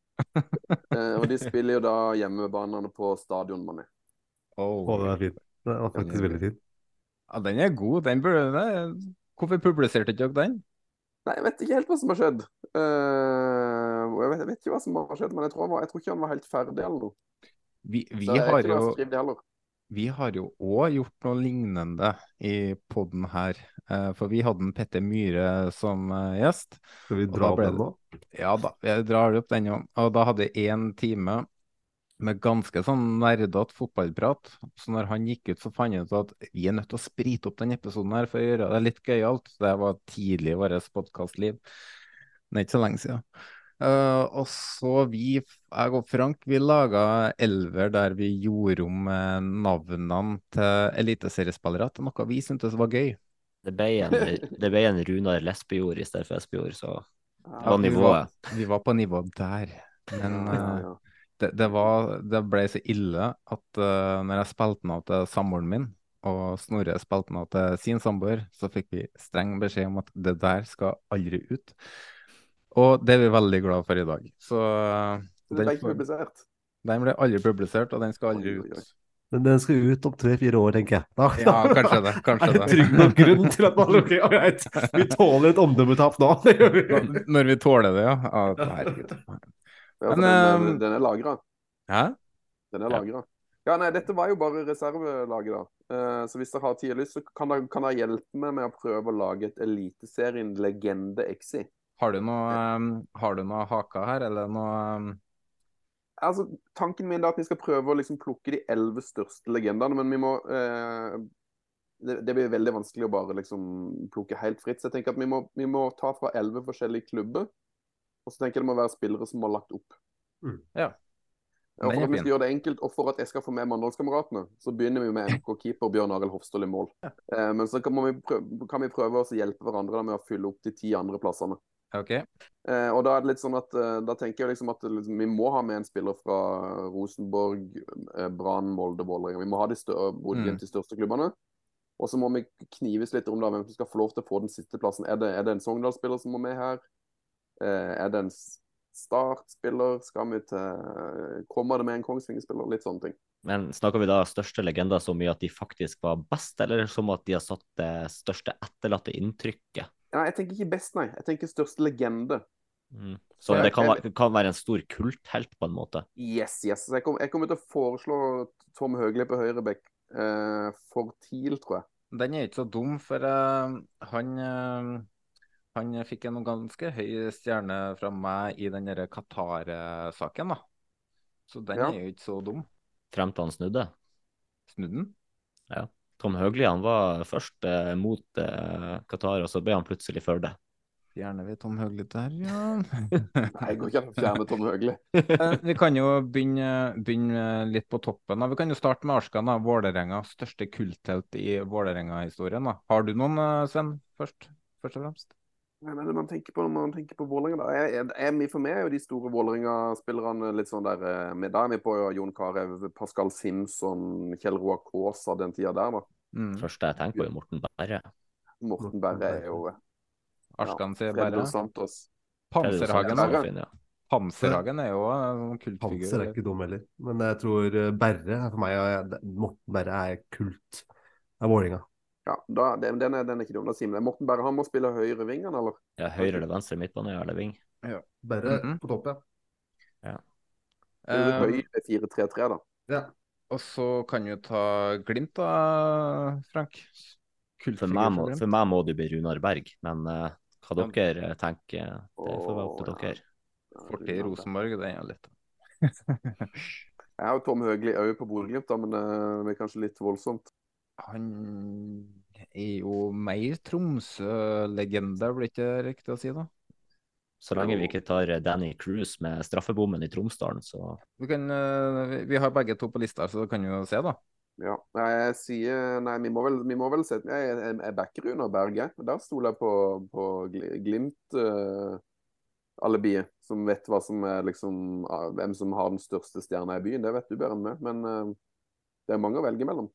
Eh, og de spiller jo da hjemmebanene på stadion Mané. Oh, oh, det er fint. Det er faktisk veldig fint. Ja, den er god. Den burde, Hvorfor publiserte ikke dere den? Nei, jeg vet ikke helt hva som har skjedd. Uh, jeg, vet, jeg, vet, ikke hva som har skjedd, men jeg tror, var, jeg tror ikke han var helt ferdig eller noe. Vi, vi har jo vi har jo òg gjort noe lignende i poden her. Uh, for vi hadde en Petter Myhre som uh, gjest. Skal vi dra opp den nå? Ja da, jeg drar opp den òg. Og da hadde jeg én time med ganske sånn nerdete fotballprat. Så når han gikk ut, så fant han ut at vi er nødt til å sprite opp denne episoden her for å gjøre det litt gøyalt. Det var tidlig i vårt podkastliv. Det er ikke så lenge siden. Uh, og så vi, jeg og Frank, vi laga elver der vi gjorde om uh, navnene til eliteseriespillere til noe vi syntes var gøy. Det ble en, det ble en Runar Lesbejord i stedet for Espejord, så det vi nivået. var, vi var på nivået der. Men Ja, eh, ja. Det, det, var, det ble så ille at uh, når jeg spilte den av til samboeren min, og Snorre spilte den av til sin samboer, så fikk vi streng beskjed om at det der skal aldri ut. Og det er vi veldig glad for i dag. Så uh, den, ble ikke publisert. den ble aldri publisert, og den skal aldri ut. Men den skal ut om tre-fire år, tenker jeg. Da, Ja, kanskje det. Kanskje er det trygg nok grunn til at man okay, right, vi tåler et omdømmetap nå. Det gjør vi. Når- vi tåler det, ja. ja herregud. Men, den, den er lagra. Hæ? Den er lagra. Ja, nei, dette var jo bare reservelaget, da. Uh, så hvis dere har tid og lyst, så kan dere, kan dere hjelpe meg med å prøve å lage et Eliteserien legende exi. Har du noe, um, har du noe haka her, eller noe um, Altså, tanken min er at vi skal prøve å liksom plukke de elleve største legendene, men vi må uh, det, det blir veldig vanskelig å bare liksom plukke helt fritt. Så jeg tenker at vi må, vi må ta fra elleve forskjellige klubber. Og så tenker jeg det må være spillere som har lagt opp. Mm. Ja. Og for at vi skal gjøre det enkelt, og for at jeg skal få med Mandalskameratene, så begynner vi med MK-keeper Bjørn Arild Hofstøl i mål. Eh, men så kan, vi prøve, kan vi prøve oss å hjelpe hverandre da med å fylle opp de ti andre plassene. OK. Eh, og da er det litt sånn at eh, da tenker jeg liksom at liksom, vi må ha med en spiller fra Rosenborg, eh, Brann, Molde, Vålerenga. Vi må ha de, større, Mm. de største klubbene. Og så må vi knives litt om da, hvem som skal få lov til å få den siste plassen. Er det, er det en Sogndal-spiller som må med her? Eh, er det en startspiller? Skal vi til Kommer det med en Kongsvinger-spiller? Litt sånne ting. Men snakker vi da største legender så mye at de faktisk var best, eller som at de har satt det største etterlatte inntrykket? Nei, jeg tenker ikke best, nei. Jeg tenker største legende. Mm. Så det kan, jeg- være, kan være en stor kulthelt, på en måte. Yes, yes. Så jeg, kom, jeg kommer til å foreslå Tom Høgli på høyrebekk eh, for TIL, tror jeg. Den er ikke så dum, for eh, han eh, han fikk en ganske høy stjerne fra meg i den derre Qatar-saken, da. Så den Ja. er jo ikke så dum. Frem til han snudde. Snudde Ja. Tom Høgli han var først eh, mot eh, Qatar, og så ble han plutselig for det. Fjerner vi Tom Høgli der, ja? Nei, det går ikke an å fjerne Tom Høgli. Eh, Vi kan jo begynne, begynne litt på toppen. da. Vi kan jo starte med Arskan. Vålerenga, største kulthelt i Vålerenga-historien. Har du noen, eh, Sven, først? Først og fremst? Nei, men man tenker på, når man tenker på Vålerenga, da. Jeg, jeg, jeg, for meg er jo de store Vålerenga-spillerne litt sånn der eh, med, Da er vi på Jon Carew, Pascal Simpson, Kjell Roar Kaasa den tida der, da. Mm. Første jeg tenker på, er Morten Berre. Morten Berre er jo Arskan sier Fred Santos. Panserhagen. Berre. da. Fin, ja. Panserhagen er jo en sånn kultfigur. Panser er ikke dum heller. Men jeg tror eh, Berre for meg er- Morten Berre er kult av Vålerenga. Ja, da, den, den, er, den er ikke dum. Da sier vi det. Morten Berre han må spille høyre ving, han, eller? Ja, høyre eller venstre midtbane eller ving. Berre Mhm. på topp, ja. Eh, Høyre 4-3-3, da. ja. og så kan du ta Glimt, da, Frank. For meg, må, for meg må det bli Runar Berg, men uh, hva dere ja. tenker, det får være opp til dere. Fortid i Rosenborg, det er jo litt Jeg har Tom Høgli òg på Bodø-Glimt, men eh, det er kanskje litt voldsomt. Han er jo mer Tromsø-legende, blir ikke riktig å si, da? Så lenge vi ikke tar eh, Danny Cruise med straffebommen i Tromsdalen, så Vi, kan, eh, vi- vi har begge to på lista, så kan kan jo se, da. Ja. Nei, jeg sier Nei, vi må vel, vi må vel se Jeg, jeg, jeg backer Runar Berge. Der stoler jeg på, på Gli- Glimt. Uh, som vet hva som er liksom ah, hvem som har den største stjerna i byen. Det vet du bedre enn meg, men uh, det er mange å velge mellom.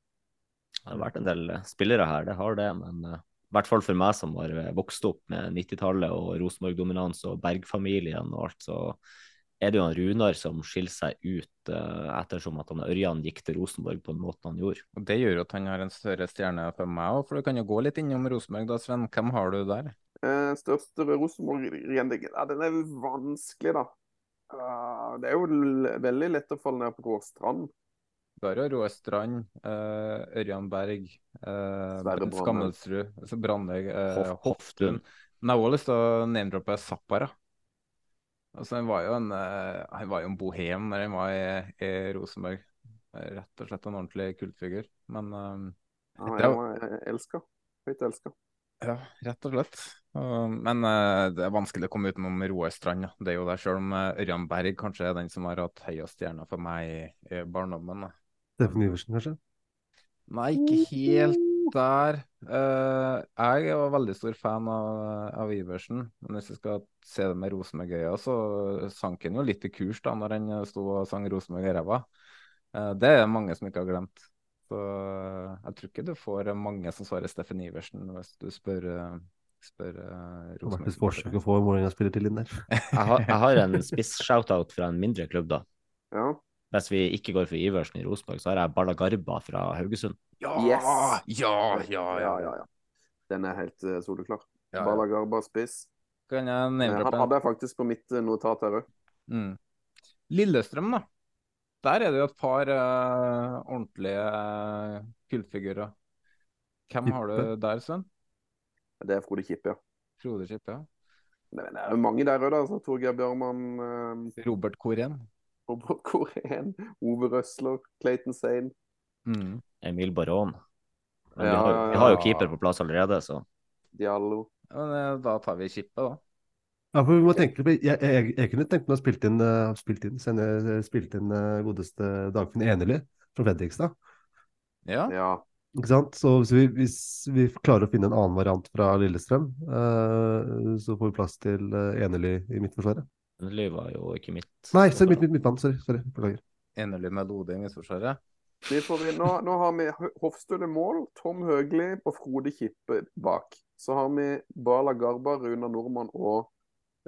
Det har vært en del eh, spillere her, det har det. Men eh, i hvert fall for meg som har eh, vokst opp med 90-tallet og Rosenborg-dominans og Berg-familien og alt, så er det jo han Runar som skiller seg ut uh, ettersom at han Ørjan gikk til Rosenborg på den måten han gjorde. Og Det gjør at han har en større stjerne for meg òg, for du kan jo gå litt innom Rosenborg da, Sven. Hvem har du der? Eh, største Rosenborg-legende ja, Den er vanskelig, da. Uh, det er jo l veldig lett å falle ned på Råstrand. Jo Roar Strand, uh, Ørjan Berg, uh, Skammelsrud, altså Brandøy, uh, Hoftun. Men jeg har også lyst til å name-droppe Zappara. Altså, han var jo en, uh, han var jo en bohem når han var i, i Rosenborg. Eh, Rett og slett en ordentlig kultfigur. Men eh, Han var elska. Høyt elska. ja, rett og slett. Men eh, det er vanskelig å komme utenom Roar Strand. Ja. Det er jo det, selv om eh, Ørjan Berg kanskje er den som har hatt høyest stjerne for meg i barndommen. Steffen Iversen, kanskje? Nei, ikke helt Der Uh, Jeg er jo veldig stor fan av, av Iversen, men hvis jeg skal se det med Rosenborg-øya, så sank han jo litt i kurs da når han sto og sang Rosenborg i ræva. Uh, det er mange som ikke har glemt. Så uh, jeg tror ikke du får mange som svarer Steffen Iversen hvis du spør, spør Det Rosenborg. forsøk å få Vålerenga-spiller til inn der. Jeg har, jeg har en spiss-shoutout fra en mindre klubb, da. Ja. Hvis vi ikke går for Iversen i Rosenborg, så har jeg Balla Garba fra Haugesund. Ja, Yes! ja, ja, ja. Ja, ja, ja. Den er helt uh, soleklar. Ja, ja. Bala Garba spiss. Kan jeg nevne Han hadde jeg faktisk på mitt eh, notat her òg. Mm. Lillestrøm, da. Der er det jo et par uh, ordentlige uh, kullfigurer. Hvem har du der, Sven? Det er Frode Kippe, ja. Frode Kippe? ja. Men det er jo mange der òg, da. Så Torgeir Bjørman, uh... Robert Robert Korén, Ove Røsler, Clayton Sane. Mm. Emil Baron. Men vi, har, vi har jo keeper på plass allerede, så Diallo. Ja, men, eh, Da tar vi kippet, da. Ja, for vi må tenke, på, jeg, jeg, jeg kunne tenkt meg å spilt inn, uh, spilt inn, sende, spilt inn eh, godeste Dagfinn Enerly fra Fredrikstad. Ja. Ja. Ikke sant? Så hvis vi, hvis vi klarer å finne en annen variant fra Lillestrøm, uh, så får vi plass til uh, Enerly i Midtforsvaret. Endelig var jo ikke mitt. Nei, så mitt, mitt, midtbanen. Sorry. sorry. Beklager. Enerly med Lode i Midtforsvaret. Vi får, vi- nå, nå har vi Hofstøle mål, Tom Høgli og Frode Kippe bak. Så har vi Bala Garba, Runar Nordmann og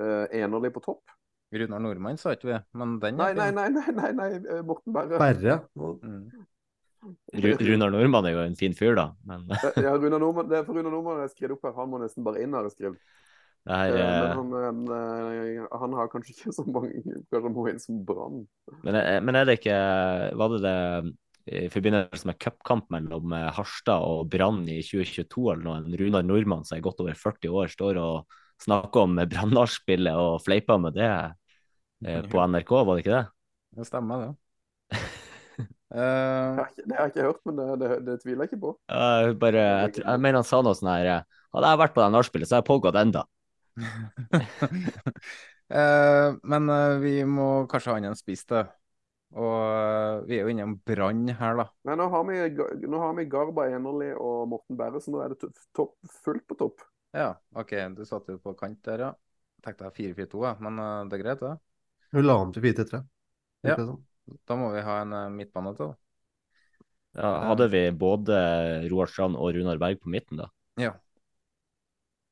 uh, Enerli på topp. Runar Nordmann sa ikke vi, men den Nei, nei, nei, nei, nei, nei eh, Morten Berre. Berre. Mm. Runar Nordmann er jo en fin fyr, da. Men Ja, Runar Nordmann, det er for Runar Nordmann jeg har skrevet opp her. Han må nesten bare inn her og skrive. Det her Eh, eh, Men han, eh, han har kanskje ikke så mange Kanskje må inn som Brann. men, eh, men er det ikke Var det det i forbindelse med cupkamp mellom eh, Harstad og Brann i 2022 eller noe? En Runar Nordmann som er godt over 40 år, står og snakker om Brann-nachspielet og fleiper med det eh, på NRK, var det ikke det? Det stemmer, det. Eh, ikke- det har jeg ikke hørt, men det, det, det tviler jeg ikke på. Jeg, bare, jeg, jeg mener han sa noe sånn her eh, Hadde jeg vært på det nachspielet, så hadde jeg pågått enda. eh, men uh, vi må kanskje ha inn en spiss til. Og uh, vi er jo innom Brann her, da. Nei, nå har vi, nå har vi Garba Enerli og Morten Berre, så nå er det to- topp, fullt på topp. Ja, OK, du satt jo på kant der, ja. Tenkte jeg 4-4-2, ja. men det er greit, det. Hun la om til 4-3. Ja. Da må vi ha en midtbane til. da. Ja, hadde vi både Roar Strand og Runar Berg på midten, da? Ja.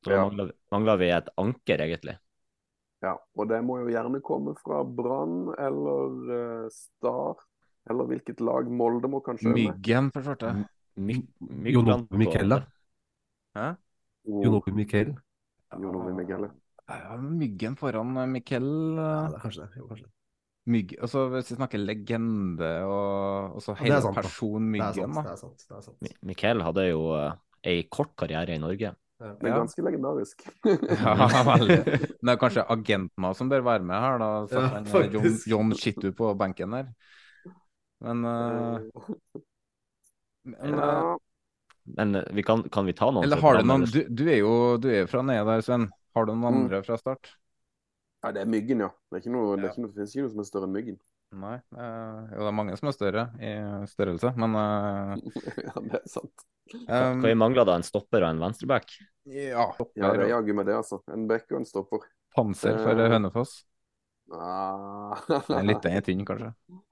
Da Ja. mangla, mangla vi et anker, egentlig. Ja, og det må jo gjerne komme fra Brann eller uh, Start. Eller hvilket lag? Molde må kanskje. Myggen forsvarte. My, mye Jon blant Ove Mikkel, da. Hæ? Jon Ove Mikkel. Jon ja. Ja, Myggen foran Miquel Mikkel. Ja, eh, det er kanskje det. Jo, kanskje det. Mygg, altså Hvis vi snakker legende og, og så Ja, hele da. person Det er Myggen, sant. da. Det er sant. Det er sant. Mi- Mikkel hadde jo uh, ei kort karriere i Norge. Ja. Men Ja. ganske legendarisk. Ja, veldig. Det er kanskje agenten som bør være med her, da. Satt Ja, eh, John. John Shittu på benken der. Men, uh, men uh, Men vi kan, kan vi ta noen Eller har du noen? Du, du er jo du er fra nede der, Sven. Har du noen Mm. andre fra start? Ja, det er Myggen, ja. Det, er ikke noe, det, er ikke noe, det finnes ikke noe som er større enn Myggen. Nei. Uh, jo, det er mange som er større i størrelse, men uh, ja, det er sant. um, Hva vi mangla da? En stopper og en venstreback? Ja. Ja, det er jaggu med det, altså. En back og en stopper. Panser for uh, Hønefoss. Uh, En litt den tynn, kanskje. Men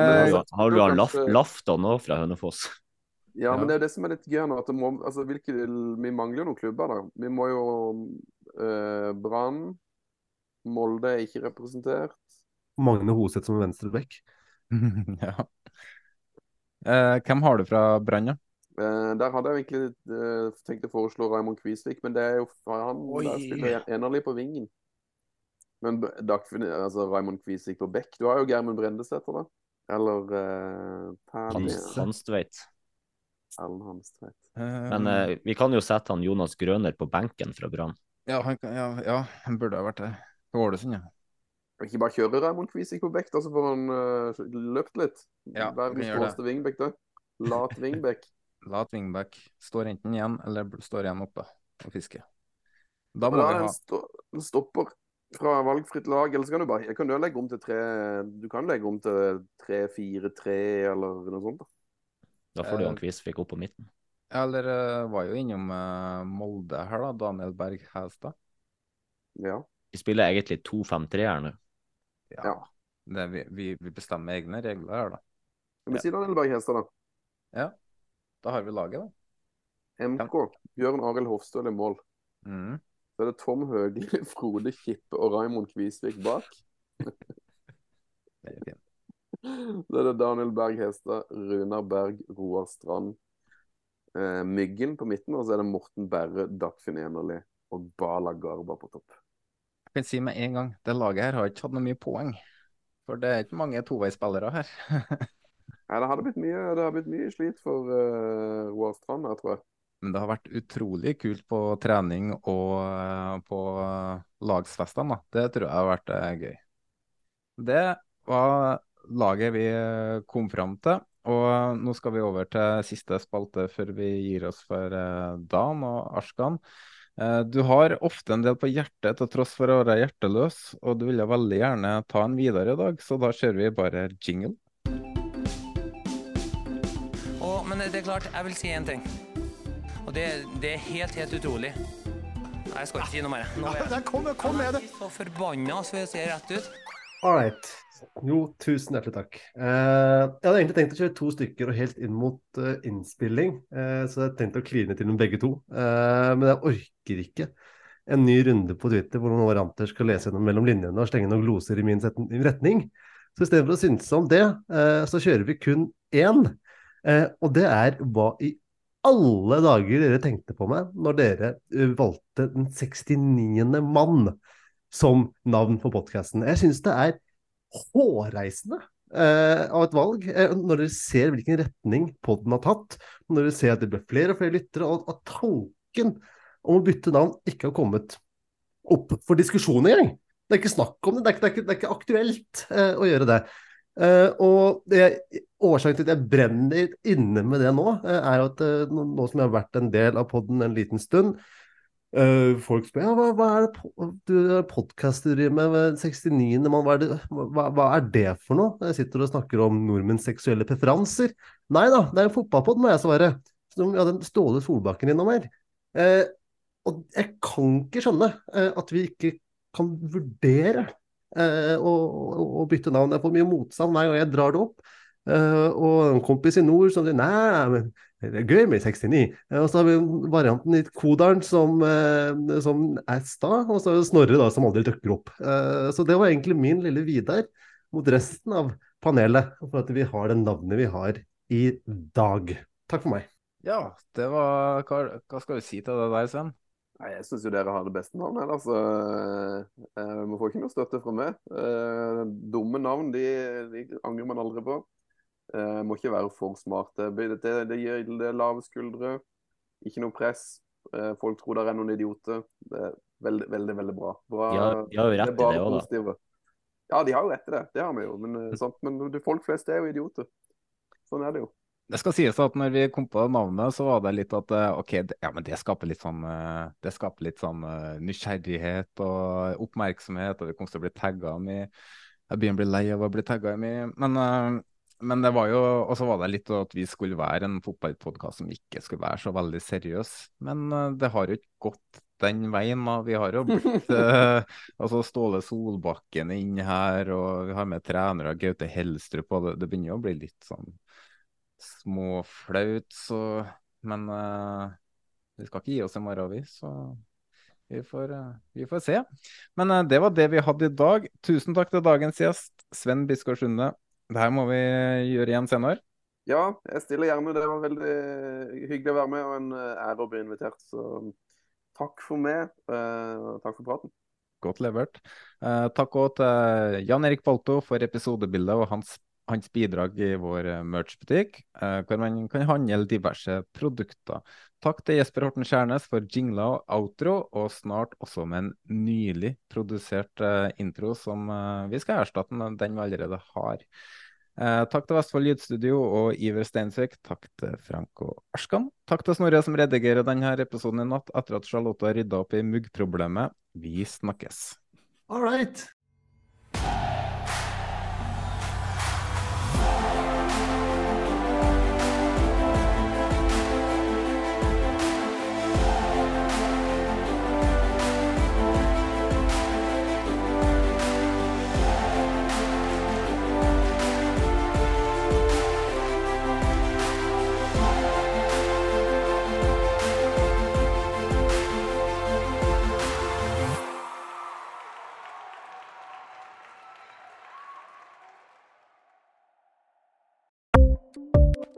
Har Eh, du, altså, har du han Laf, kanskje- Lafton nå fra Hønefoss? Ja, Ja. men det er det som er litt gøy nå. at det må, altså, hvilke, Vi mangler jo noen klubber, da. Vi må jo eh, Brann. Molde er ikke representert. Magne Hoseth som venstreback. ja. Eh, hvem har du fra Brann, da? Eh, der hadde jeg egentlig eh, tenkt å foreslå Raymond Kvisvik, men det er jo han Oi. der spiller enerlig på vingen. Men altså Raymond Kvisvik på bekk. Du har jo Germund Brendesæter, da. Eller eh, Hans, Hanstveit. Ellen Hamstvedt. Men eh, vi kan jo sette han Jonas Grøner på benken fra Brann. ja, han, ja, ja, han burde ha vært det. På Ålesund, ja. Ikke bare kjøre Raymond Kvisik på bekk, da, så får han uh, løpt litt. Ja, Verdens vi gjør det. råeste vingbekk, da. Lat wingback. Lat wingback står enten igjen eller står igjen oppe og fisker. Da må da vi ha sto en stopper fra valgfritt lag, eller så kan du bare kan du legge om til tre Du kan legge om til tre-fire-tre, eller noe sånt. da. Da får du en quiz fikk opp på midten. Eller uh, var jo innom uh, Molde her, da. Daniel Berg Hestad. Ja. Vi spiller egentlig 2-5-3 her nå. Ja. Det, vi, vi, bestemmer egne regler her, da. Men si Daniel Berg Hestad, da. Ja. Da har vi laget, da. MK. Bjørn Arild Hofstøl i mål. Mm. Så er det Tom Høgli, Frode Kippe og Raymond Kvisvik bak. Det er fint. Så er det Daniel Berg Hestad, Runar Berg, Roar Strand, eh, Myggen på midten, og så er det Morten Berre, Dagfinn Enerli og Bala Garba på topp. Kan si med en gang, det laget her har ikke hatt noe mye poeng. For det er ikke mange toveispillere her. Nei, det hadde blitt mye, det har blitt mye slit for uh, Roar Strand her, tror jeg. Men det har vært utrolig kult på trening og uh, på eh, lagsfestene. da. Det tror jeg har vært uh, gøy. Det var laget vi eh, kom fram til. Og eh, nå skal vi over til siste spalte før vi gir oss for eh, Dan og Arskan. Eh, Du har ofte en del på hjertet til tross for å være hjerteløs, og du ville veldig gjerne ta en videre i dag, så da kjører vi bare jingle. Oh, men det er klart, jeg vil si en ting. Og det, det er helt, helt utrolig. Nei, jeg skal ikke si noe mer. Nå er jeg, Kom, kom med det! så forbanna, så jeg ser rett ut. All right. Jo, tusen hjertelig takk. Eh, jeg hadde egentlig tenkt å kjøre to stykker og helt inn mot uh, innspilling, eh, så jeg tenkte å kline til dem begge to. Eh, men jeg orker ikke en ny runde på Twitter hvor noen varianter skal lese gjennom mellom linjene og slenge noen gloser i min retning. Så istedenfor å synse om det, eh, så kjører vi kun én. Eh, og det er hva i alle dager dere tenkte på meg når dere valgte den 69. mann som navn på podkasten. Jeg syns det er hårreisende eh, av et valg, eh, når dere ser hvilken retning podden har tatt, når dere ser at det blir flere og flere lyttere, og at tanken om å bytte navn ikke har kommet opp for diskusjon engang. Det er ikke snakk om det, det er ikke, det er ikke, det er ikke aktuelt eh, å gjøre det. Eh, og det, årsaken til at jeg brenner inne med det nå, eh, er at eh, nå, som jeg har vært en del av podden en liten stund, eh, folk spør ja, hva, hva er det du podkast du driver med 69. mann, hva hva, hva er det for noe? Jeg sitter og snakker om nordmenns seksuelle preferanser. Nei da, det er en fotballpod, må jeg svare. Som ja, den Ståle Solbakken innom her. Uh, og jeg kan ikke skjønne uh, at vi ikke kan vurdere å, å, å bytte navn. Jeg får mye motstand hver gang jeg drar det opp. Eh, og en kompis i nord som sier nei, men det er gøy med 69. Uh, og så har vi varianten i Kodalen som, uh, som er sta, og så er det Snorre da, som aldri dukker opp. Eh, så det var egentlig min lille Vidar mot resten av panelet, for at vi har det navnet vi har i dag. Takk for meg. Ja, det var Hva, hva skal du si til det der, Sven? Nei, Jeg syns jo dere har det beste navnet. Altså, Vi får ikke noe støtte fra meg. Eh, dumme navn de, de angrer man aldri på. Eh, må ikke være for smarte. Det, det, det gir det lave skuldre, ikke noe press. Uh, folk tror det er noen idioter. Det er veldig, veldig veldig bra. bra De har, de har jo det rett i det òg, da. positive. Ja, de har jo rett i det. Det har vi jo. Men, eh, sant? men det- folk flest er jo idioter. Sånn er det jo. Det skal sies at når vi kom på navnet, så var det litt at OK, det, ja, men det skaper litt sånn Det skaper litt sånn nysgjerrighet og oppmerksomhet, og vi kommer til å bli tagga mye. Jeg begynner å bli lei av å bli tagga mye. Men, eh, men det var jo Og så var det litt at vi skulle være en fotballpodkast som ikke skulle være så veldig seriøs. Men eh, det har jo ikke gått den veien. da. Vi har jo blitt eh, altså Ståle Solbakken inn her, og vi har med trenere Gaute Helstrup, og det, det begynner jo å bli litt sånn småflaut, så Men eh, vi skal ikke gi oss i morgen, vi. Så vi får, eh, vi får se. Men eh, det var det vi hadde i dag. Tusen takk til dagens gjest, Sven Biskår Sunde. Det her må vi gjøre igjen senere. Ja, jeg stiller gjerne. Det var veldig hyggelig å være med, og en eh, ære å bli invitert. Så takk for meg. eh, og takk for praten. Godt levert. Eh, takk òg til Jan Erik Balto for episodebildet og hans, hans bidrag i vår eh, merch-butikk, eh, hvor man kan handle diverse produkter. Takk til Jesper Horten Skjærnes for jingler og outro, og snart også med en nylig produsert eh, intro som vi skal erstatte med den vi allerede har. Takk til Vestfold Lydstudio og Iver Steinsvik. Takk til Frank og Arskan. Takk til Snorre som redigerer denne episoden i natt etter at Charlotte har rydda opp i muggproblemet. Vi snakkes. All right.